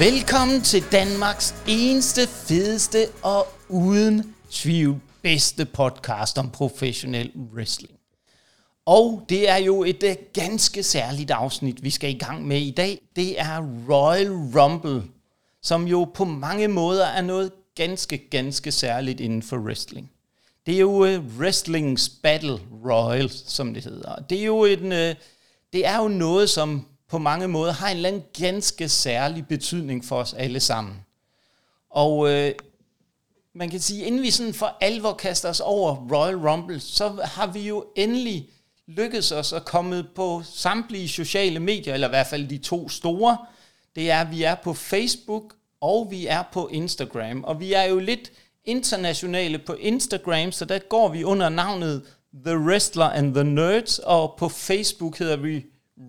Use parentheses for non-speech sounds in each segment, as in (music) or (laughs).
Velkommen til Danmarks eneste, fedeste og uden tvivl bedste podcast om professionel wrestling. Og det er jo et uh, ganske særligt afsnit, vi skal i gang med i dag. Det er Royal Rumble, som jo på mange måder er noget ganske, ganske særligt inden for wrestling. Det er jo øh, uh, wrestlings battle royal, som det hedder. Det er jo en, uh, det er jo noget, som på mange måder har en eller anden ganske særlig betydning for os alle sammen. Og øh, man kan sige, inden vi sådan for alvor kaster os over Royal Rumble, så har vi jo endelig lykkedes os at komme på samtlige sociale medier, eller i hvert fald de to store. Det er, at vi er på Facebook, og vi er på Instagram. Og vi er jo lidt internationale på Instagram, så der går vi under navnet The Wrestler and the Nerds, og på Facebook hedder vi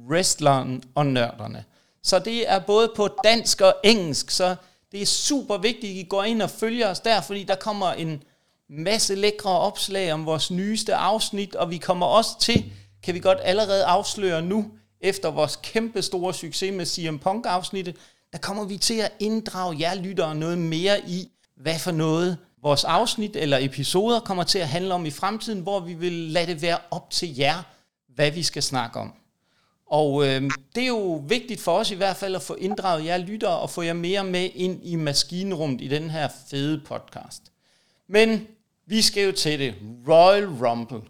wrestleren og nørderne. Så det er både på dansk og engelsk, så det er super vigtigt, at I går ind og følger os der, fordi der kommer en masse lækre opslag om vores nyeste afsnit, og vi kommer også til, kan vi godt allerede afsløre nu, efter vores kæmpe store succes med CM Punk afsnittet, der kommer vi til at inddrage jer lyttere noget mere i, hvad for noget vores afsnit eller episoder kommer til at handle om i fremtiden, hvor vi vil lade det være op til jer, hvad vi skal snakke om. Og øh, det er jo vigtigt for os i hvert fald at få inddraget jer lyttere og få jer mere med ind i maskinrummet i den her fede podcast. Men vi skal jo til det. Royal Rumble.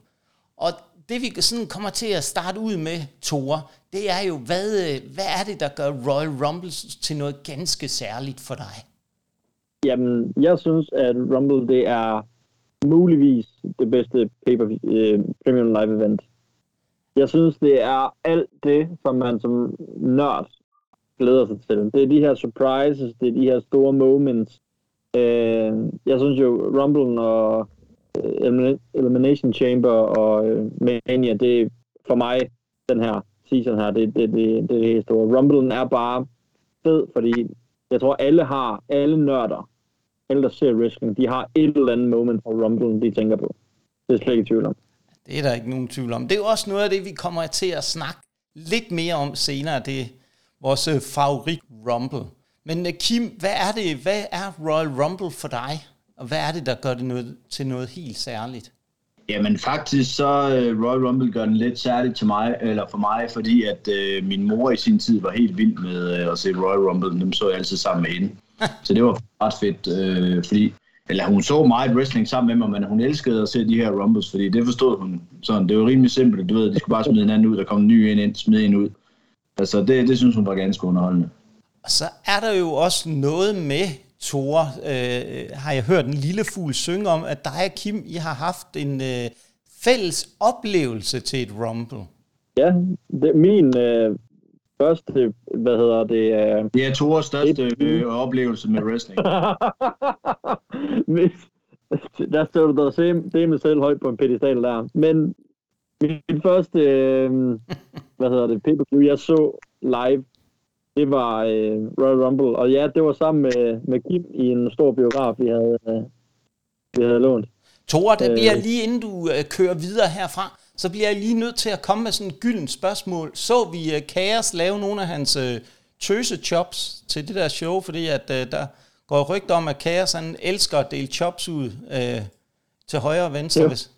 Og det vi sådan kommer til at starte ud med, Tore, det er jo, hvad, øh, hvad er det, der gør Royal Rumble til noget ganske særligt for dig? Jamen, jeg synes, at Rumble det er muligvis det bedste paper, øh, premium live event jeg synes, det er alt det, som man som nørd glæder sig til. Det er de her surprises, det er de her store moments. Øh, jeg synes jo, Rumble og øh, Elimination Chamber og øh, Mania, det er for mig den her season her, det, det, det, det er det helt store. Rumble er bare fed, fordi jeg tror, alle har, alle nørder, alle der ser wrestling, de har et eller andet moment fra Rumble, de tænker på. Det er slet ikke tvivl om. Det er der ikke nogen tvivl om. Det er jo også noget af det, vi kommer til at snakke lidt mere om senere. Det er vores øh, favorit Rumble. Men øh, Kim, hvad er det? Hvad er Royal Rumble for dig? Og hvad er det, der gør det noget, til noget helt særligt? Jamen faktisk så uh, Royal Rumble gør den lidt særligt til mig, eller for mig, fordi at uh, min mor i sin tid var helt vild med uh, at se Royal Rumble. Dem så jeg altid sammen med hende. (laughs) Så det var ret fedt, uh, fordi eller hun så meget wrestling sammen med mig, men hun elskede at se de her rumbles, fordi det forstod hun sådan. Det var rimelig simpelt, du ved, de skulle bare smide hinanden ud, der kom en ny ind, ind smide en ud. Altså, det, det synes hun var ganske underholdende. Og så er der jo også noget med, Thor, øh, har jeg hørt en lille fugl synge om, at dig og Kim, I har haft en øh, fælles oplevelse til et rumble. Ja, det, min øh, første, hvad hedder det? Uh, det er Thors største et, øh, oplevelse med wrestling. (laughs) der står du der se, det med selv højt på en pedestal der. Men min første, øh, hvad hedder det, pay per jeg så live, det var øh, Royal Rumble. Og ja, det var sammen med, med Kim i en stor biograf, vi havde, øh, vi havde lånt. Tore, der bliver øh. lige inden du øh, kører videre herfra, så bliver jeg lige nødt til at komme med sådan et gyldent spørgsmål. Så vi uh, Kaos lave nogle af hans uh, tøse chops til det der show, fordi at uh, der går rygter om, at Kaos han elsker at dele chops ud uh, til højre og venstre. Hvis...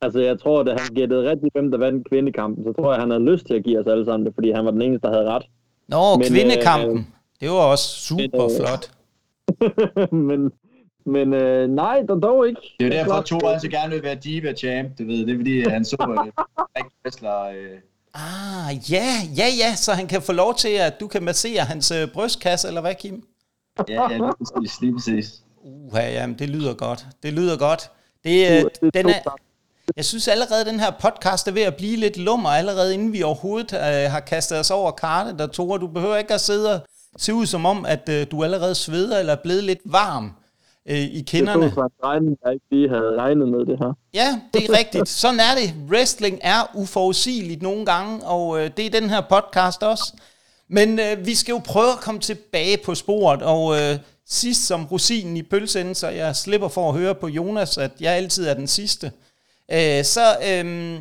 Altså, jeg tror, at han gættede rigtigt, hvem der vandt kvindekampen, så tror jeg, han havde lyst til at give os alle sammen det, fordi han var den eneste, der havde ret. Nå, men, kvindekampen. Øh, det var også super men, flot. (laughs) men, men øh, nej, der dog ikke. Det er jo derfor, Thor altså gerne vil være diva champ, du ved. Det er fordi, han så øh, wrestler... Øh. Ah, ja, ja, ja, så han kan få lov til, at du kan massere hans øh, brystkasse, eller hvad, Kim? Ja, ja, lige præcis, lige præcis. Uh, ja, jamen, det lyder godt. Det lyder godt. Det, øh, den er, jeg synes allerede, at den her podcast er ved at blive lidt lummer, allerede inden vi overhovedet øh, har kastet os over kartet. Der, Tore, du behøver ikke at sidde og se ud som om, at øh, du allerede sveder eller er blevet lidt varm øh, i kinderne. Det var regning, jeg ikke lige havde regnet med det her. Ja, det er rigtigt. Sådan er det. Wrestling er uforudsigeligt nogle gange, og øh, det er den her podcast også. Men øh, vi skal jo prøve at komme tilbage på sporet, og øh, sidst som rosinen i pølsen, så jeg slipper for at høre på Jonas, at jeg altid er den sidste. Øh, så øh,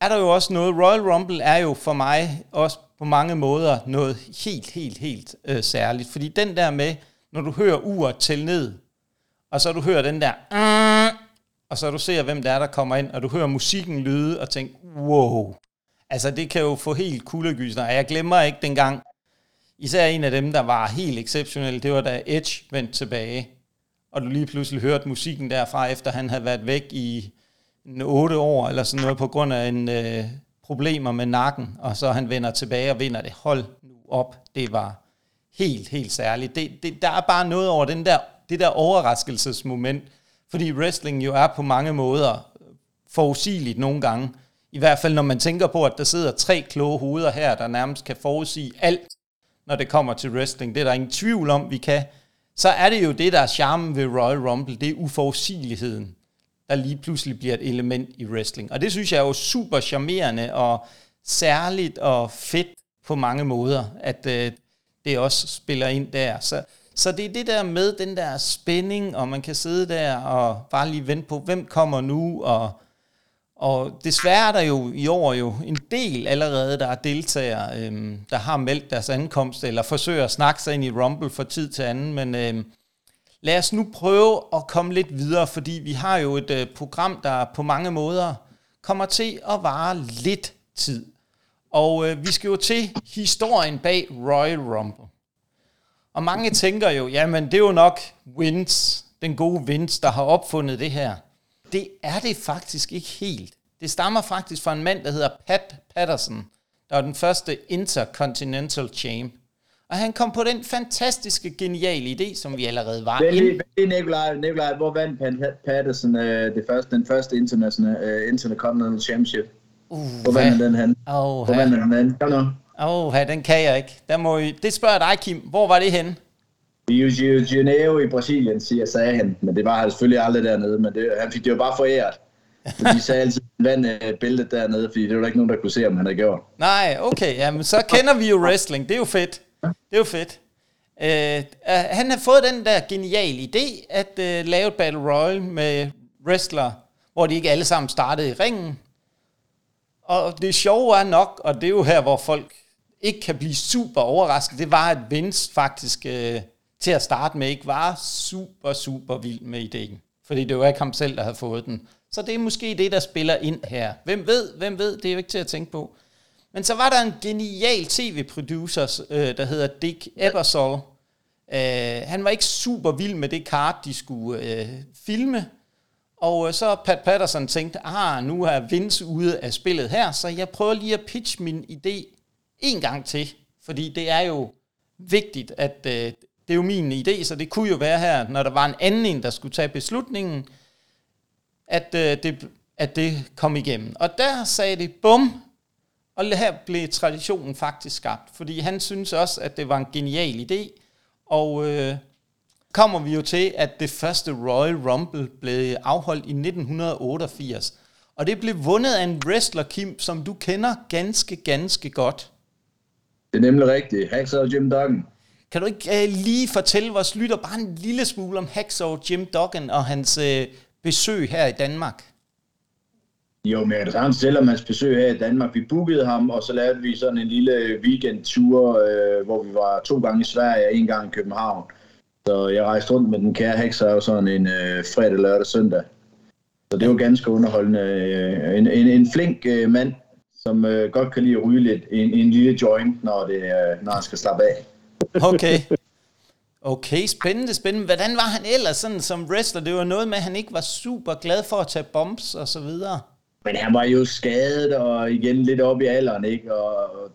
er der jo også noget, Royal Rumble er jo for mig også på mange måder noget helt, helt, helt øh, særligt. Fordi den der med, når du hører uret til ned, og så du hører den der, mm", og så du ser, hvem der er, der kommer ind, og du hører musikken lyde, og tænker, wow. Altså, det kan jo få helt kuldegysner. Jeg glemmer ikke dengang, især en af dem, der var helt exceptionel, det var da Edge vendte tilbage, og du lige pludselig hørte musikken derfra, efter han havde været væk i en otte år, eller sådan noget, på grund af en øh, problemer med nakken, og så han vender tilbage og vinder det. Hold nu op, det var helt, helt særligt. Det, det, der er bare noget over den der, det der overraskelsesmoment, fordi wrestling jo er på mange måder forudsigeligt nogle gange. I hvert fald når man tænker på, at der sidder tre kloge hoveder her, der nærmest kan forudsige alt, når det kommer til wrestling. Det er der ingen tvivl om, vi kan. Så er det jo det, der er charmen ved Royal Rumble, det er uforudsigeligheden, der lige pludselig bliver et element i wrestling. Og det synes jeg er jo super charmerende og særligt og fedt på mange måder, at øh, det også spiller ind der. Så, så det er det der med den der spænding, og man kan sidde der og bare lige vente på, hvem kommer nu, og, og desværre er der jo i år jo en del allerede, der er deltagere, øhm, der har meldt deres ankomst, eller forsøger at snakke sig ind i Rumble for tid til anden, men øhm, lad os nu prøve at komme lidt videre, fordi vi har jo et øh, program, der på mange måder kommer til at vare lidt tid. Og øh, vi skal jo til historien bag Royal Rumble. Og mange tænker jo, jamen det er jo nok Vince, den gode Vince, der har opfundet det her. Det er det faktisk ikke helt. Det stammer faktisk fra en mand, der hedder Pat Patterson, der var den første Intercontinental Champ. Og han kom på den fantastiske, geniale idé, som vi allerede var Vældig, inde. vældig Nikolaj, Nikolaj, hvor vandt Pat Patterson uh, det første, den første international, uh, Intercontinental Championship? Uh, Hvor vandt den han? Åh, Hvor vandt den han? Kom nu. Oh, den kan jeg ikke. Der må I, det spørger dig, Kim. Hvor var det henne? Rio de Janeiro i Brasilien, siger, sagde han. Men det var han selvfølgelig aldrig dernede, men det, han fik det jo bare foræret. De sagde altid, vandt uh, bæltet dernede, fordi det var der ikke nogen, der kunne se, om han havde gjort. Nej, okay, jamen så kender vi jo wrestling. Det er jo fedt. Det er jo fedt. Uh, han har fået den der geniale idé at uh, lave et Battle Royal med wrestlere, hvor de ikke alle sammen startede i ringen. Og det sjove er nok, og det er jo her, hvor folk ikke kan blive super overrasket, det var, at Vince faktisk uh, til at starte med ikke var super, super vild med ideen. Fordi det var ikke ham selv, der havde fået den. Så det er måske det, der spiller ind her. Hvem ved, hvem ved, det er jo ikke til at tænke på. Men så var der en genial tv-producer, øh, der hedder Dick Ebersol. Øh, han var ikke super vild med det kart, de skulle øh, filme. Og øh, så Pat Patterson tænkte, ah, nu er Vince ude af spillet her, så jeg prøver lige at pitche min idé en gang til. Fordi det er jo vigtigt, at øh, det er jo min idé, så det kunne jo være her, når der var en anden en, der skulle tage beslutningen, at, øh, det, at det kom igennem. Og der sagde det, bum, og her blev traditionen faktisk skabt, fordi han synes også, at det var en genial idé, og øh, kommer vi jo til, at det første Royal Rumble blev afholdt i 1988, og det blev vundet af en wrestler, Kim, som du kender ganske, ganske godt. Det er nemlig rigtigt. Hacksaw Jim Duggan. Kan du ikke øh, lige fortælle vores lytter bare en lille smule om Hacksaw Jim Duggan og hans øh, besøg her i Danmark? Jo, men jeg kan sagtens fortælle om hans besøg her i Danmark. Vi bookede ham, og så lavede vi sådan en lille weekendtur, øh, hvor vi var to gange i Sverige og en gang i København. Så jeg rejste rundt med den kære hekser sådan en øh, fredag, lørdag, søndag. Så det var ganske underholdende. Øh, en, en, en flink øh, mand, som øh, godt kan lide at ryge lidt. En, en lille joint, når, det, øh, når han skal slappe af. Okay. Okay, spændende, spændende. Hvordan var han ellers sådan som wrestler? Det var noget med, at han ikke var super glad for at tage bumps og så videre. Men han var jo skadet, og igen lidt op i alderen, ikke? Og,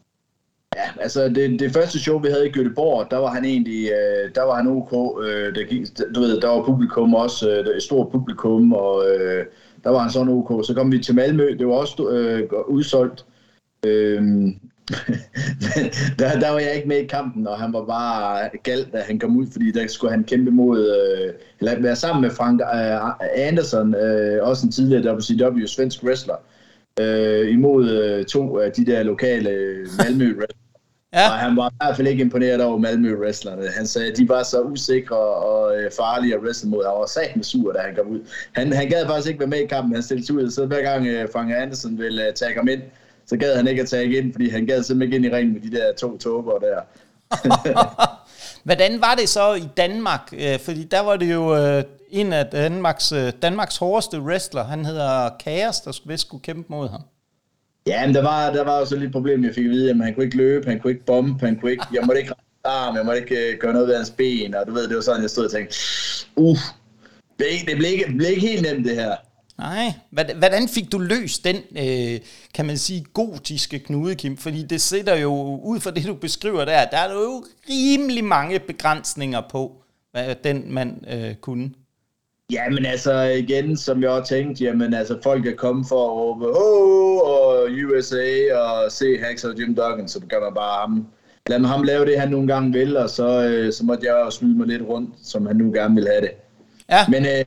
ja, altså det, det første show, vi havde i Göteborg, der var han egentlig, øh, der var han ok. Øh, der, gik, du ved, der var publikum også, øh, et stort publikum, og øh, der var han sådan ok. Så kom vi til Malmø, det var også øh, udsolgt. (laughs) Øh, der, der var jeg ikke med i kampen, og han var bare galt, da han kom ud, fordi der skulle han kæmpe mod, øh, eller være sammen med Frank øh, Anderson, øh, også en tidligere WCW svensk wrestler, øh, imod øh, to af de der lokale øh, Malmø wrestler ja. Og han var i hvert fald ikke imponeret over Malmø wrestlerne. Han sagde, at de var så usikre og øh, farlige at wrestle mod. Han var sat med sur, da han kom ud. Han, han gad faktisk ikke være med i kampen, han stillede sig ud, så hver gang øh, Frank Anderson ville øh, tage ham ind, så gad han ikke at tage ind, fordi han gad simpelthen ikke ind i ringen med de der to toger der. (laughs) Hvordan var det så i Danmark? Øh, fordi der var det jo en af Danmarks, Danmarks hårdeste wrestler. Han hedder Kaos, der skulle skulle kæmpe mod ham. Ja, men der var, der var jo så lidt problem, jeg fik at vide, at han kunne ikke løbe, han kunne ikke bombe, han kunne ikke, jeg måtte ikke arm, jeg måtte ikke øh, gøre noget ved hans ben, og du ved, det var sådan, jeg stod og tænkte, uh, det, det, blev, ikke, det blev ikke helt nemt det her. Nej, hvordan fik du løst den, øh, kan man sige, gotiske knude, Kim? Fordi det sætter jo, ud fra det du beskriver der, der er jo rimelig mange begrænsninger på, hvad den man øh, kunne. Ja, men altså igen, som jeg også tænkte, jamen altså folk er kommet for at råbe, oh, og USA, og se Hax og Jim Duggan, så kan man bare ham, lad ham lave det, han nogle gange vil, og så, øh, så måtte jeg også smide mig lidt rundt, som han nu gerne vil have det. Ja. Men øh,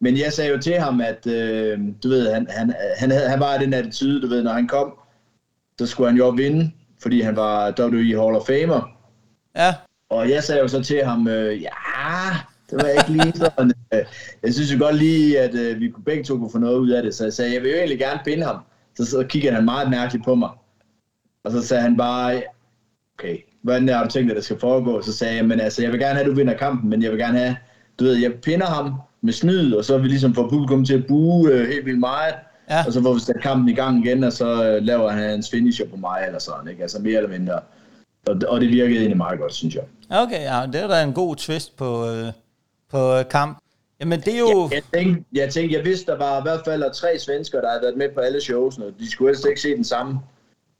men jeg sagde jo til ham, at øh, du ved, han, han, han, havde, han var den attitude, du ved, når han kom, så skulle han jo vinde, fordi han var WWE Hall of Famer. Ja. Og jeg sagde jo så til ham, øh, ja, det var ikke lige (laughs) sådan. Øh, jeg synes jo godt lige, at øh, vi begge to kunne få noget ud af det, så jeg sagde, jeg vil jo egentlig gerne pinde ham. Så, så kiggede han meget mærkeligt på mig. Og så sagde han bare, okay, hvordan har du tænkt, at det skal foregå? Så sagde jeg, men altså, jeg vil gerne have, at du vinder kampen, men jeg vil gerne have, du ved, jeg pinder ham, med snyd, og så vi ligesom får publikum til at bue øh, helt vildt meget. Ja. Og så får vi sat kampen i gang igen, og så øh, laver han en finisher på mig, eller sådan, ikke? Altså mere eller mindre. Og, og det virkede egentlig meget godt, synes jeg. Okay, ja, det er da en god twist på, øh, på øh, kamp. Jamen, det er jo... Ja, jeg, tænkte, jeg tænkte, jeg vidste, der var i hvert fald tre svensker, der havde været med på alle shows, og de skulle helst ikke se den samme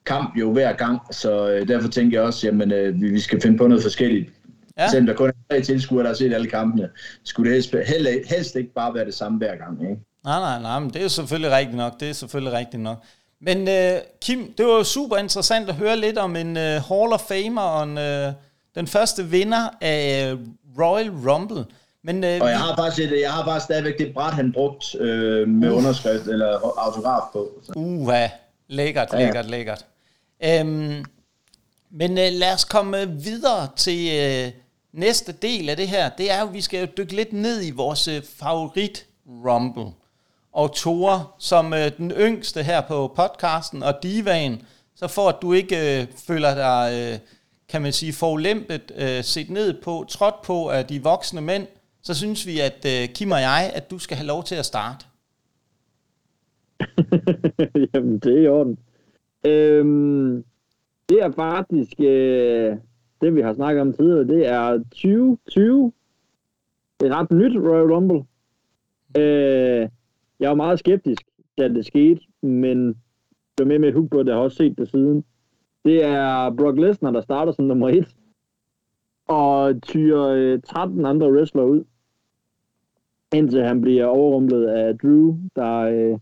kamp jo hver gang, så øh, derfor tænkte jeg også, jamen, øh, vi, vi skal finde på noget forskelligt. Ja. Selvom der kun er tre tilskuere, der har set alle kampene, skulle det helst, helst, helst ikke bare være det samme hver gang. Ikke? Nej, nej, nej, men det er selvfølgelig rigtigt nok. Det er selvfølgelig rigtigt nok. Men uh, Kim, det var jo super interessant at høre lidt om en uh, Hall of Famer og en, uh, den første vinder af uh, Royal Rumble. Men, uh, og jeg har faktisk, et, jeg har faktisk stadigvæk det bræt, han brugt uh, med uh. underskrift eller autograf på. Så. Uha, lækkert, ja. lækkert, lækkert. Um, men uh, lad os komme videre til uh, næste del af det her, det er jo, vi skal dykke lidt ned i vores øh, favorit Rumble. Og Tore, som øh, den yngste her på podcasten, og divaen, så for at du ikke øh, føler dig, øh, kan man sige, forulæmpet, øh, set ned på, trådt på af de voksne mænd, så synes vi, at øh, Kim og jeg, at du skal have lov til at starte. (laughs) Jamen, det er i orden. Øhm, det er faktisk... Øh det vi har snakket om tidligere, det er 2020. Det er ret nyt Royal Rumble. Øh, jeg var meget skeptisk, da det skete, men det med med et hug på det, jeg har også set det siden. Det er Brock Lesnar, der starter som nummer et, og tyrer øh, 13 andre wrestler ud, indtil han bliver overrumplet af Drew, der, øh,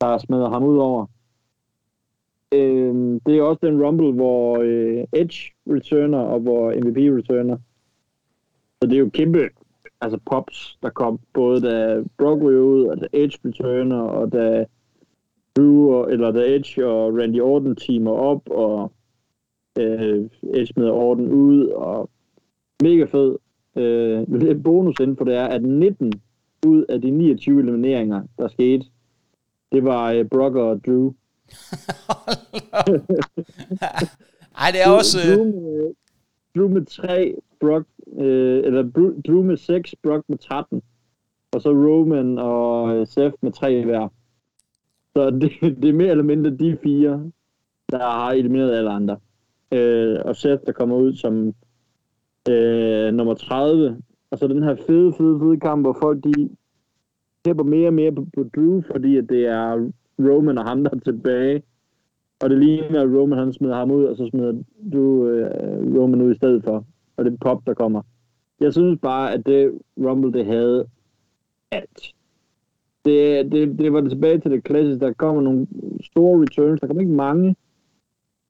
der smider ham ud over. Øh, det er også den Rumble, hvor øh, Edge returner, og hvor MVP returner. Så det er jo kæmpe altså pops, der kom både da Brock ryger ud, og da Edge returner, og da Drew, og, eller da Edge og Randy Orton teamer op, og øh, Edge smider Orton ud, og mega fed. Øh, det bonus inden for det er, at 19 ud af de 29 elimineringer, der skete, det var øh, Brock og Drew. (laughs) Ej, det er også... Drew med, Drew med 3, Brock, øh, eller Drew med 6, Brock med 13. Og så Roman og øh, Seth med 3 hver. Så det, det er mere eller mindre de fire, der har elimineret alle andre. Øh, og Seth, der kommer ud som øh, nummer 30. Og så den her fede, fede, fede kamp, hvor folk de tæpper mere og mere på, på Drew, fordi at det er Roman og ham, der er tilbage. Og det ligner, at Roman han smider ham ud, og så smider du øh, Roman ud i stedet for. Og det er pop, der kommer. Jeg synes bare, at det Rumble, det havde alt. Det, det, det var det tilbage til det klassiske. Der kommer nogle store returns. Der kom ikke mange.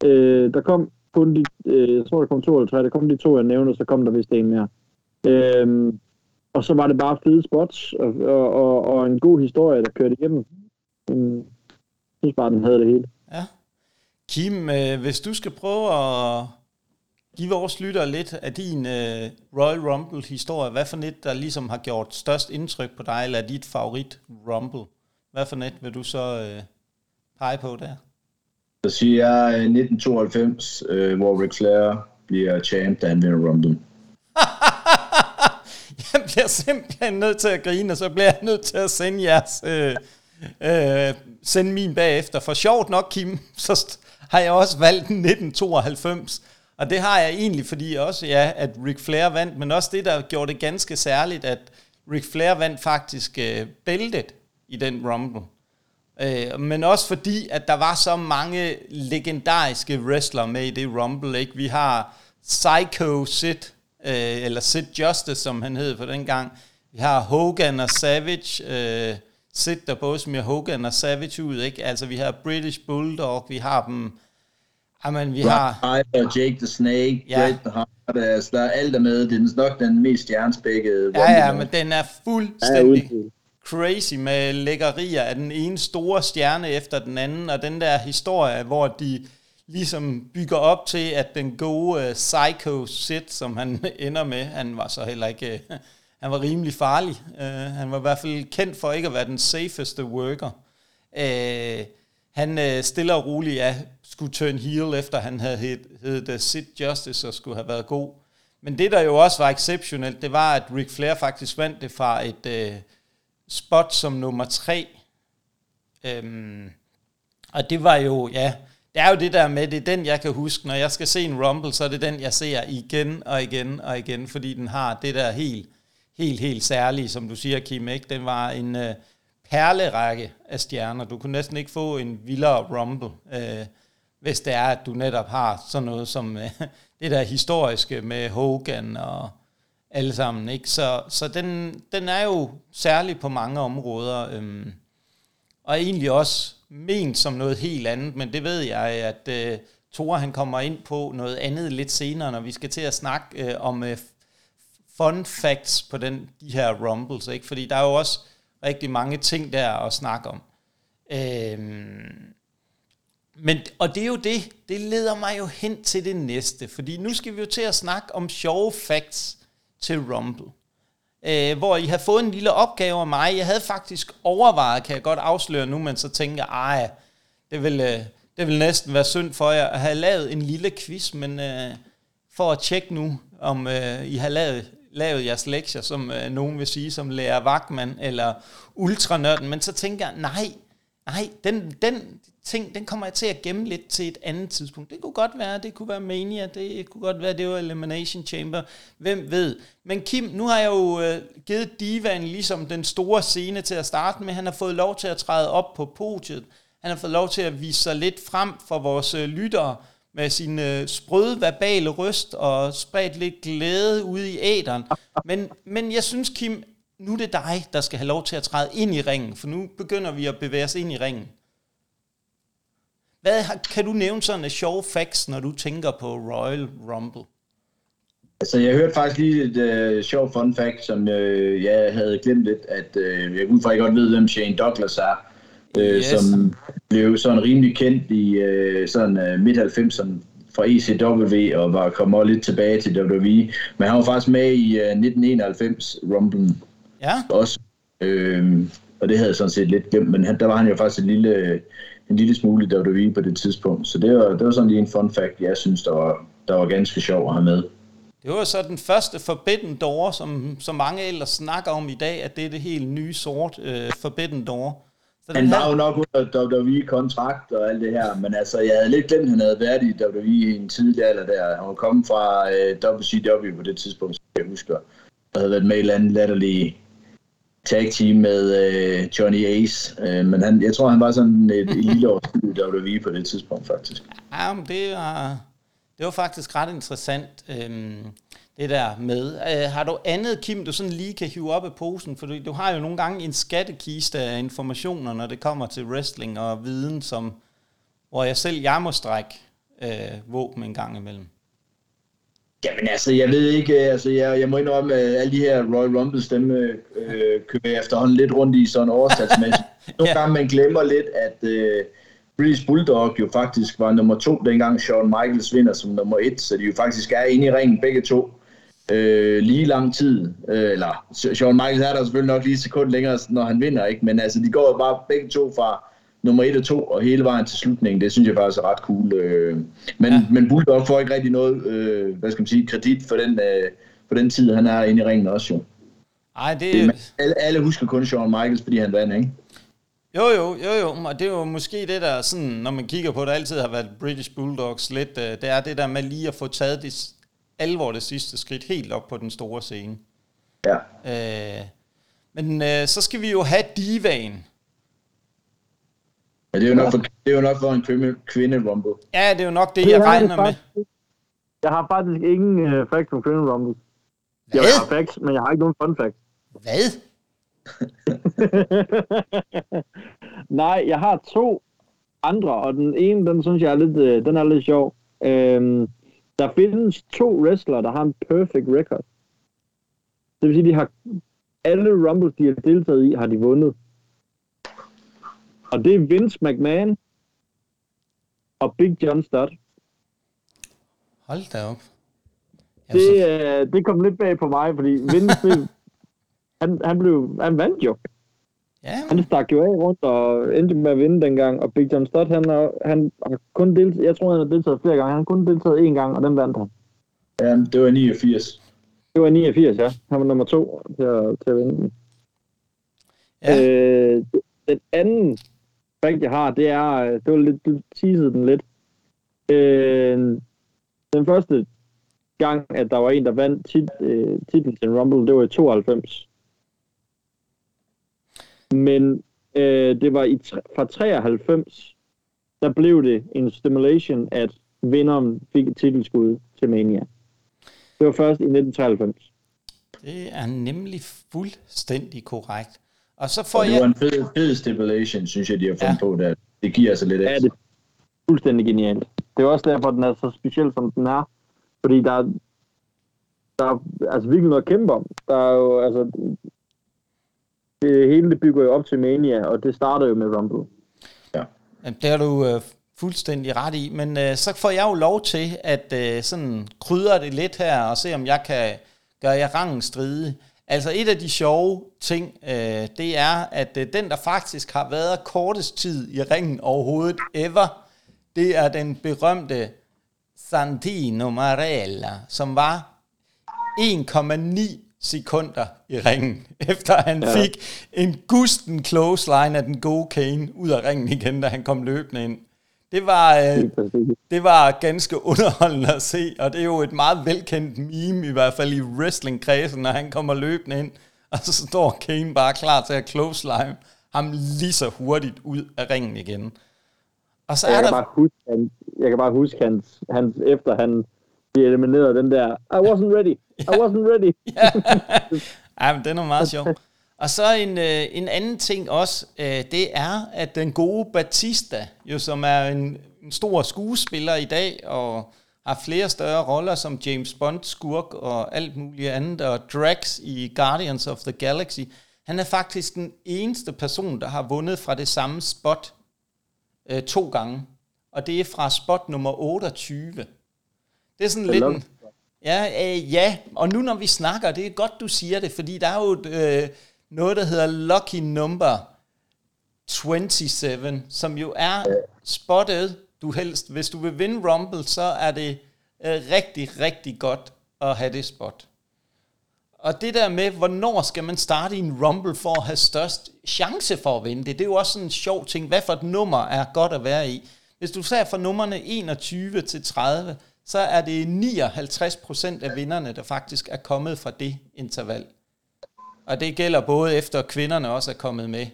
Øh, der kom kun de, øh, jeg tror, der kom to eller tre. Der kom de to, jeg nævnte, og så kom der vist en mere. Øhm, og så var det bare fede spots, og, og, og, og en god historie, der kørte igennem. Jeg synes bare, den havde det hele. Ja. Kim, øh, hvis du skal prøve at give vores lytter lidt af din øh, Royal Rumble-historie, hvad for net, der ligesom har gjort størst indtryk på dig, eller dit favorit Rumble? Hvad for net vil du så øh, pege på der? Så siger jeg øh, 1992, øh, hvor Ric Flair bliver champ, da han vinder Rumble. (laughs) jeg bliver simpelthen nødt til at grine, og så bliver jeg nødt til at sende jeres... Øh, øh, sende min bagefter. For sjovt nok, Kim, (laughs) så har jeg også valgt 1992. Og det har jeg egentlig, fordi også, ja, at Ric Flair vandt, men også det, der gjorde det ganske særligt, at Ric Flair vandt faktisk øh, bæltet i den Rumble. Øh, men også fordi, at der var så mange legendariske wrestlere med i det Rumble. Ikke? Vi har Psycho Sid, øh, eller Sid Justice, som han hed for den gang. Vi har Hogan og Savage. Øh, Sid, der både smider Hogan og Savage ud. Ikke? Altså, vi har British Bulldog, vi har dem... Jamen, vi har... og Jake the Snake, ja. The Heart, altså, der er alt der med. Det er nok den mest stjernespækkede. Ja, ja, men den er fuldstændig... Ja, crazy med lækkerier af den ene store stjerne efter den anden, og den der historie, hvor de ligesom bygger op til, at den gode uh, Psycho Sid, som han (laughs) ender med, han var så heller ikke, uh, han var rimelig farlig. Uh, han var i hvert fald kendt for ikke at være den safeste worker. Uh, han uh, stille og roligt ja, skulle turn heel, efter han havde heddet Sid Justice og skulle have været god. Men det, der jo også var exceptionelt, det var, at Ric Flair faktisk vandt det fra et... Uh, spot som nummer tre. Øhm, og det var jo, ja, det er jo det der med, det er den, jeg kan huske, når jeg skal se en Rumble, så er det den, jeg ser igen og igen og igen, fordi den har det der helt, helt, helt særlige, som du siger, Kim, ikke? Den var en øh, perlerække af stjerner. Du kunne næsten ikke få en vildere Rumble, øh, hvis det er, at du netop har sådan noget som øh, (laughs) det der historiske med Hogan og alle sammen. Ikke? Så, så den, den er jo særlig på mange områder, øhm, og egentlig også ment som noget helt andet, men det ved jeg, at øh, Thor han kommer ind på noget andet lidt senere, når vi skal til at snakke øh, om øh, fun facts på den, de her rumbles, ikke? fordi der er jo også rigtig mange ting der at snakke om. Øhm, men, og det er jo det, det leder mig jo hen til det næste, fordi nu skal vi jo til at snakke om sjove facts, til Rumble. Øh, hvor I har fået en lille opgave af mig. Jeg havde faktisk overvejet, kan jeg godt afsløre nu, men så tænker jeg, det vil, øh, det vil næsten være synd for jer at have lavet en lille quiz, men øh, for at tjekke nu, om øh, I har lavet, lavet jeres lektier, som øh, nogen vil sige, som lærer Vagtman eller Ultranørden, men så tænker jeg, nej, nej, den, den, ting, den kommer jeg til at gemme lidt til et andet tidspunkt. Det kunne godt være, det kunne være Mania, det kunne godt være, det var Elimination Chamber, hvem ved. Men Kim, nu har jeg jo øh, givet Divan ligesom den store scene til at starte med. Han har fået lov til at træde op på podiet. Han har fået lov til at vise sig lidt frem for vores øh, lyttere med sin øh, sprøde verbale røst og spredt lidt glæde ude i æderen. Men, men jeg synes, Kim, nu er det dig, der skal have lov til at træde ind i ringen, for nu begynder vi at bevæge os ind i ringen. Hvad kan du nævne sådan en sjove facts, når du tænker på Royal Rumble? Altså, jeg hørte faktisk lige et uh, sjovt fun fact, som uh, jeg havde glemt lidt, at uh, jeg kunne faktisk godt vide, hvem Shane Douglas er, uh, yes. som blev sådan rimelig kendt i uh, sådan uh, midt-90'erne fra ECW og var kommet lidt tilbage til WWE. Men han var faktisk med i uh, 1991 Rumble. Ja. Også. Uh, og det havde jeg sådan set lidt glemt, men han, der var han jo faktisk et lille en lille smule WWE på det tidspunkt. Så det var, det var sådan lige en fun fact, jeg synes, der var, der var ganske sjov at have med. Det var så den første Forbidden Door, som, som mange ellers snakker om i dag, at det er det helt nye sort uh, Forbidden Door. Så han var jo nok under WWE-kontrakt og alt det her, men altså, jeg havde lidt glemt, at han havde været i WWE i en tidlig alder der. Han var kommet fra øh, WCW på det tidspunkt, som jeg husker. Og havde været med i et eller andet latterligt tag team med øh, Johnny Ace, øh, men han, jeg tror, han var sådan et, et lille års WWE på det tidspunkt, faktisk. Ja, men det var, det var faktisk ret interessant, øh, det der med. Øh, har du andet, Kim, du sådan lige kan hive op af posen? For du, du har jo nogle gange en skattekiste af informationer, når det kommer til wrestling og viden, som, hvor jeg selv jeg må strække øh, våben en gang imellem. Jamen altså, jeg ved ikke, altså jeg, jeg må indrømme, at alle de her Royal Rumble stemme øh, køber jeg efterhånden lidt rundt i sådan overstatsmæssigt. (laughs) Nogle gange man glemmer lidt, at øh, British Bulldog jo faktisk var nummer to, dengang Shawn Michaels vinder som nummer et, så de jo faktisk er inde i ringen begge to øh, lige lang tid. Øh, eller Shawn Michaels er der selvfølgelig nok lige et sekund længere, når han vinder, ikke? men altså de går jo bare begge to fra nummer 1 og 2 og hele vejen til slutningen, det synes jeg faktisk er ret cool. Øh. Men, ja. men Bulldog får ikke rigtig noget, øh, hvad skal man sige, kredit for den, øh, for den tid, han er inde i ringen også jo. Ej, det... det alle, alle husker kun Shawn Michaels, fordi han vandt, ikke? Jo, jo, jo, jo, og det er jo måske det der, sådan, når man kigger på det, altid har været British Bulldogs lidt, øh, det er det der med lige at få taget det alvor det sidste skridt helt op på den store scene. Ja. Øh, men øh, så skal vi jo have divaen. Ja, det er jo nok for, det er jo nok for en kvinde, kvinde rumble. Ja, det er jo nok det, jeg regner med. Jeg har faktisk ingen uh, facts om kvinde rumble. Hvad? Jeg har facts, men jeg har ikke nogen fun facts. Hvad? (laughs) Nej, jeg har to andre, og den ene, den synes jeg er lidt, øh, den er lidt sjov. Øhm, der findes to wrestlere, der har en perfect record. Det vil sige, de har alle Rumbles, de har deltaget i, har de vundet. Og det er Vince McMahon og Big John Studd. Hold da op. Det, øh, det kom lidt bag på mig, fordi Vince, han, han, blev, han vandt jo. Ja. Han stak jo af rundt og endte med at vinde dengang, og Big John Studd, han har, han har kun deltaget, jeg tror, han har deltaget flere gange, han har kun deltaget én gang, og den vandt han. Ja, det var 89. Det var 89, ja. Han var nummer to til at, til at vinde den. Ja. Øh, den anden fact, jeg har, det er, øh, det var lidt, du teasede den lidt. Øh, den første gang, at der var en, der vandt tit, øh, titlen til Rumble, det var i 92. Men øh, det var i fra 93, der blev det en stimulation, at vinderen fik et titelskud til Mania. Det var først i 1993. Det er nemlig fuldstændig korrekt. Og så får og det jeg... var en fed, fed stipulation, synes jeg, de har fundet ja. på. Der. Det giver altså lidt ekstra. Ja, det er fuldstændig genialt. Det er også derfor, den er så speciel, som den er. Fordi der er, der er altså virkelig noget at kæmpe om. Der er jo, altså, det hele det bygger jo op til Mania, og det starter jo med Rumble. Ja. Det har du øh, fuldstændig ret i, men øh, så får jeg jo lov til at øh, sådan krydre det lidt her, og se om jeg kan gøre jer rangen stride. Altså et af de sjove ting, øh, det er, at øh, den, der faktisk har været kortest tid i ringen overhovedet ever, det er den berømte Santino Marella, som var 1,9 sekunder i ringen, (laughs) efter han ja. fik en gusten clothesline af den gode Kane ud af ringen igen, da han kom løbende ind. Det var, øh, det var ganske underholdende at se, og det er jo et meget velkendt meme, i hvert fald i wrestling-kredsen, når han kommer løbende ind, og så står Kane bare klar til at clothesline ham lige så hurtigt ud af ringen igen. Og så jeg, er kan der... bare huske, han, jeg kan bare huske hans, hans efter han bliver elimineret den der, I wasn't ready, I wasn't ready. (laughs) ja, men den er meget sjov. Og så en, øh, en anden ting også, øh, det er, at den gode Batista, jo som er en, en stor skuespiller i dag, og har flere større roller som James Bond, skurk og alt muligt andet, og Drax i Guardians of the Galaxy, han er faktisk den eneste person, der har vundet fra det samme spot øh, to gange. Og det er fra spot nummer 28. Det er sådan lidt en, Ja, øh, ja, og nu når vi snakker, det er godt, du siger det, fordi der er jo øh, noget, der hedder Lucky Number 27, som jo er spottet, du helst, hvis du vil vinde Rumble, så er det øh, rigtig, rigtig godt at have det spot. Og det der med, hvornår skal man starte i en Rumble for at have størst chance for at vinde det, det er jo også sådan en sjov ting. Hvad for et nummer er godt at være i? Hvis du ser fra nummerne 21 til 30, så er det 59 procent af vinderne, der faktisk er kommet fra det interval. Og det gælder både efter kvinderne også er kommet med.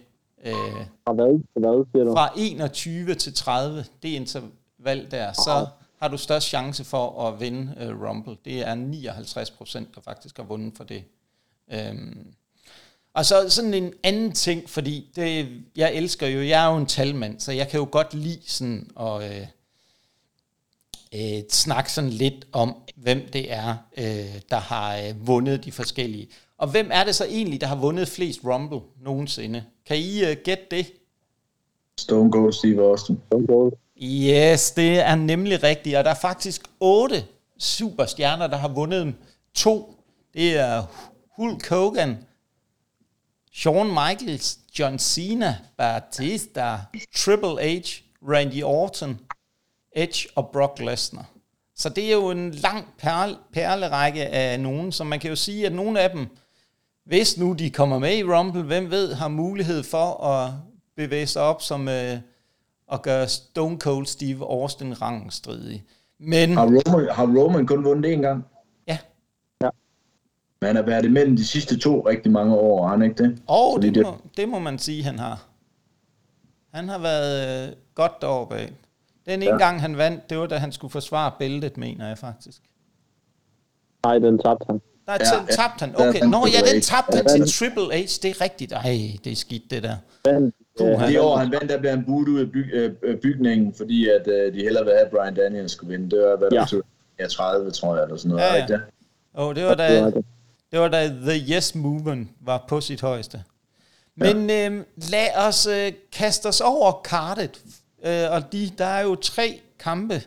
Øh, fra hvad? Hvad siger du? Fra 21 til 30, det interval der, så har du størst chance for at vinde uh, Rumble. Det er 59 procent, der faktisk har vundet for det. Um, og så sådan en anden ting, fordi det, jeg elsker jo, jeg er jo en talmand, så jeg kan jo godt lide sådan at øh, øh, snakke sådan lidt om, hvem det er, øh, der har øh, vundet de forskellige. Og hvem er det så egentlig, der har vundet flest Rumble nogensinde? Kan I uh, gætte det? Stone Cold Steve Austin. Stone Cold. Yes, det er nemlig rigtigt. Og der er faktisk otte superstjerner, der har vundet To. Det er Hulk Hogan, Shawn Michaels, John Cena, Batista, Triple H, Randy Orton, Edge og Brock Lesnar. Så det er jo en lang perle, perlerække af nogen, så man kan jo sige, at nogle af dem, hvis nu de kommer med i Rumble, hvem ved, har mulighed for at bevæge sig op som øh, at gøre Stone Cold Steve Austin rangstridig. Men Har Roman, har Roman kun vundet én gang? ja, Men han har været imellem de sidste to rigtig mange år, har han ikke det? og Fordi det, det- må, det må man sige, han har. Han har været øh, godt deroppe af. Den ene Ja. gang, han vandt, det var da han skulle forsvare bæltet, mener jeg faktisk. Nej, den tabte han. Nej, Ja, ja. tabte han. Okay, den nå ja, den tabte han til den- Triple H. Det er rigtigt. Ej, det er skidt, det der. Den, øh, Det år, han vandt, der blev han budt ud af byg, øh, øh, bygningen, fordi at, øh, de hellere ville have, at Brian Daniels skulle vinde. Det var, hvad Ja. der tog, ja, 30, tror jeg, eller sådan noget. Ja, ja. Ikke det? Og det var det da, det. det var da The Yes Movement var på sit højeste. Men ja. øh, lad os øh, kaste os over kartet. Øh, og de, der er jo tre kampe,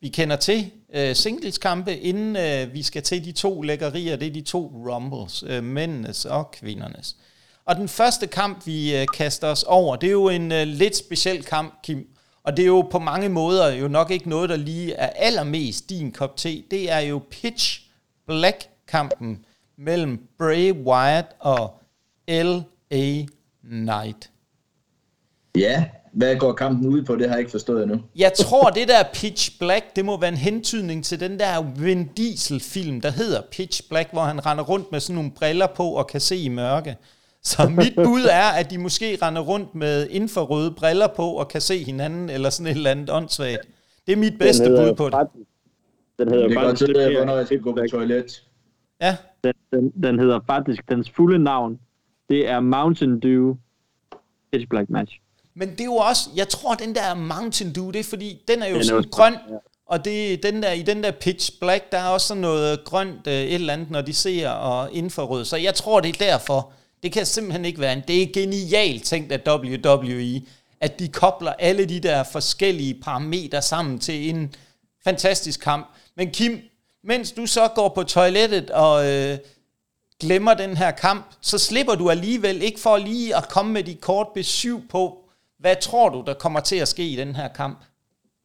vi kender til. Øh, singleskampe, inden øh, vi skal til de to lækkerier. Det er de to rumbles, øh, mændenes og kvindernes. Og den første kamp, vi øh, kaster os over, det er jo en øh, lidt speciel kamp, Kim. Og det er jo på mange måder jo nok ikke noget, der lige er allermest din kop te. Det er jo Pitch Black-kampen mellem Bray Wyatt og L.A. Knight. Ja, hvad går kampen ud på, det har jeg ikke forstået endnu. Jeg tror, det der Pitch Black, det må være en hentydning til den der Vin Diesel-film, der hedder Pitch Black, hvor han render rundt med sådan nogle briller på og kan se i mørke. Så mit bud er, at de måske render rundt med infrarøde briller på og kan se hinanden, eller sådan et eller andet åndssvagt. Det er mit bedste bud på det. Den hedder Det kan godt til, hvornår jeg skal gå på toilet. Ja, den, den, den hedder faktisk, dens fulde navn, det er Mountain Dew Pitch Black Match. Men det er jo også, jeg tror, den der Mountain Dew, det er fordi, den er jo Den er sådan også- grøn, ja. og det, den der, i den der Pitch Black, der er også sådan noget grønt øh, et eller andet, når de ser og infrarød. Så jeg tror, det er derfor. Det kan simpelthen ikke være en. Det er genialt tænkt af WWE, at de kobler alle de der forskellige parametre sammen til en fantastisk kamp. Men Kim, mens du så går på toilettet og øh, glemmer den her kamp, så slipper du alligevel ikke for lige at komme med dit kort besøg på, hvad tror du, der kommer til at ske i den her kamp?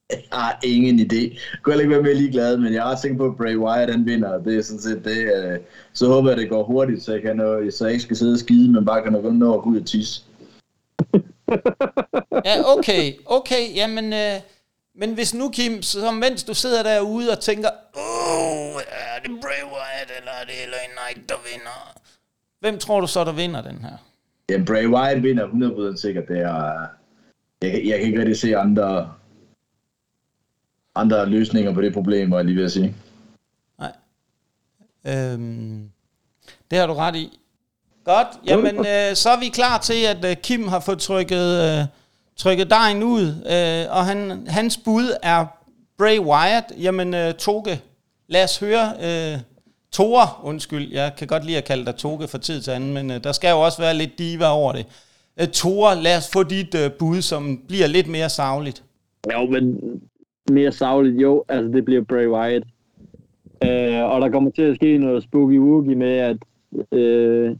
Jeg har ingen idé. Jeg kunne heller ikke være mere ligeglad, men jeg er ret sikker på, at Bray Wyatt han vinder. Det er sådan set det. øh, Så håber jeg, det går hurtigt, så jeg, kan nå, så jeg ikke skal sidde og skide, men bare kan nå, nå at gå ud og tisse. (laughs) Ja, okay, okay, jamen, øh, men hvis nu, Kim, så mens du sidder derude og tænker, åh, er det Bray Wyatt, eller er det LA Knight, der vinder? Hvem tror du så, der vinder den her? Ja, Bray Wyatt vinder 100% sikkert. Det er, jeg, kan- jeg kan ikke rigtig se andre, andre løsninger på det problem, var jeg lige ved at sige. Nej. Øhm, det har du ret i. Godt, jamen øh, så er vi klar til, at øh, Kim har fået trykket, øh, trykket dejen ud, øh, og han, hans bud er Bray Wyatt. Jamen øh, Toge, lad os høre øh, Tore, undskyld, jeg kan godt lide at kalde dig Toge for tid til anden, men øh, der skal jo også være lidt diva over det. Øh, Tore, lad os få dit øh, bud, som bliver lidt mere savligt. Jo, men mere savligt, jo, altså det bliver Bray Wyatt. Øh, og der kommer til at ske noget spooky woogie med, at øh,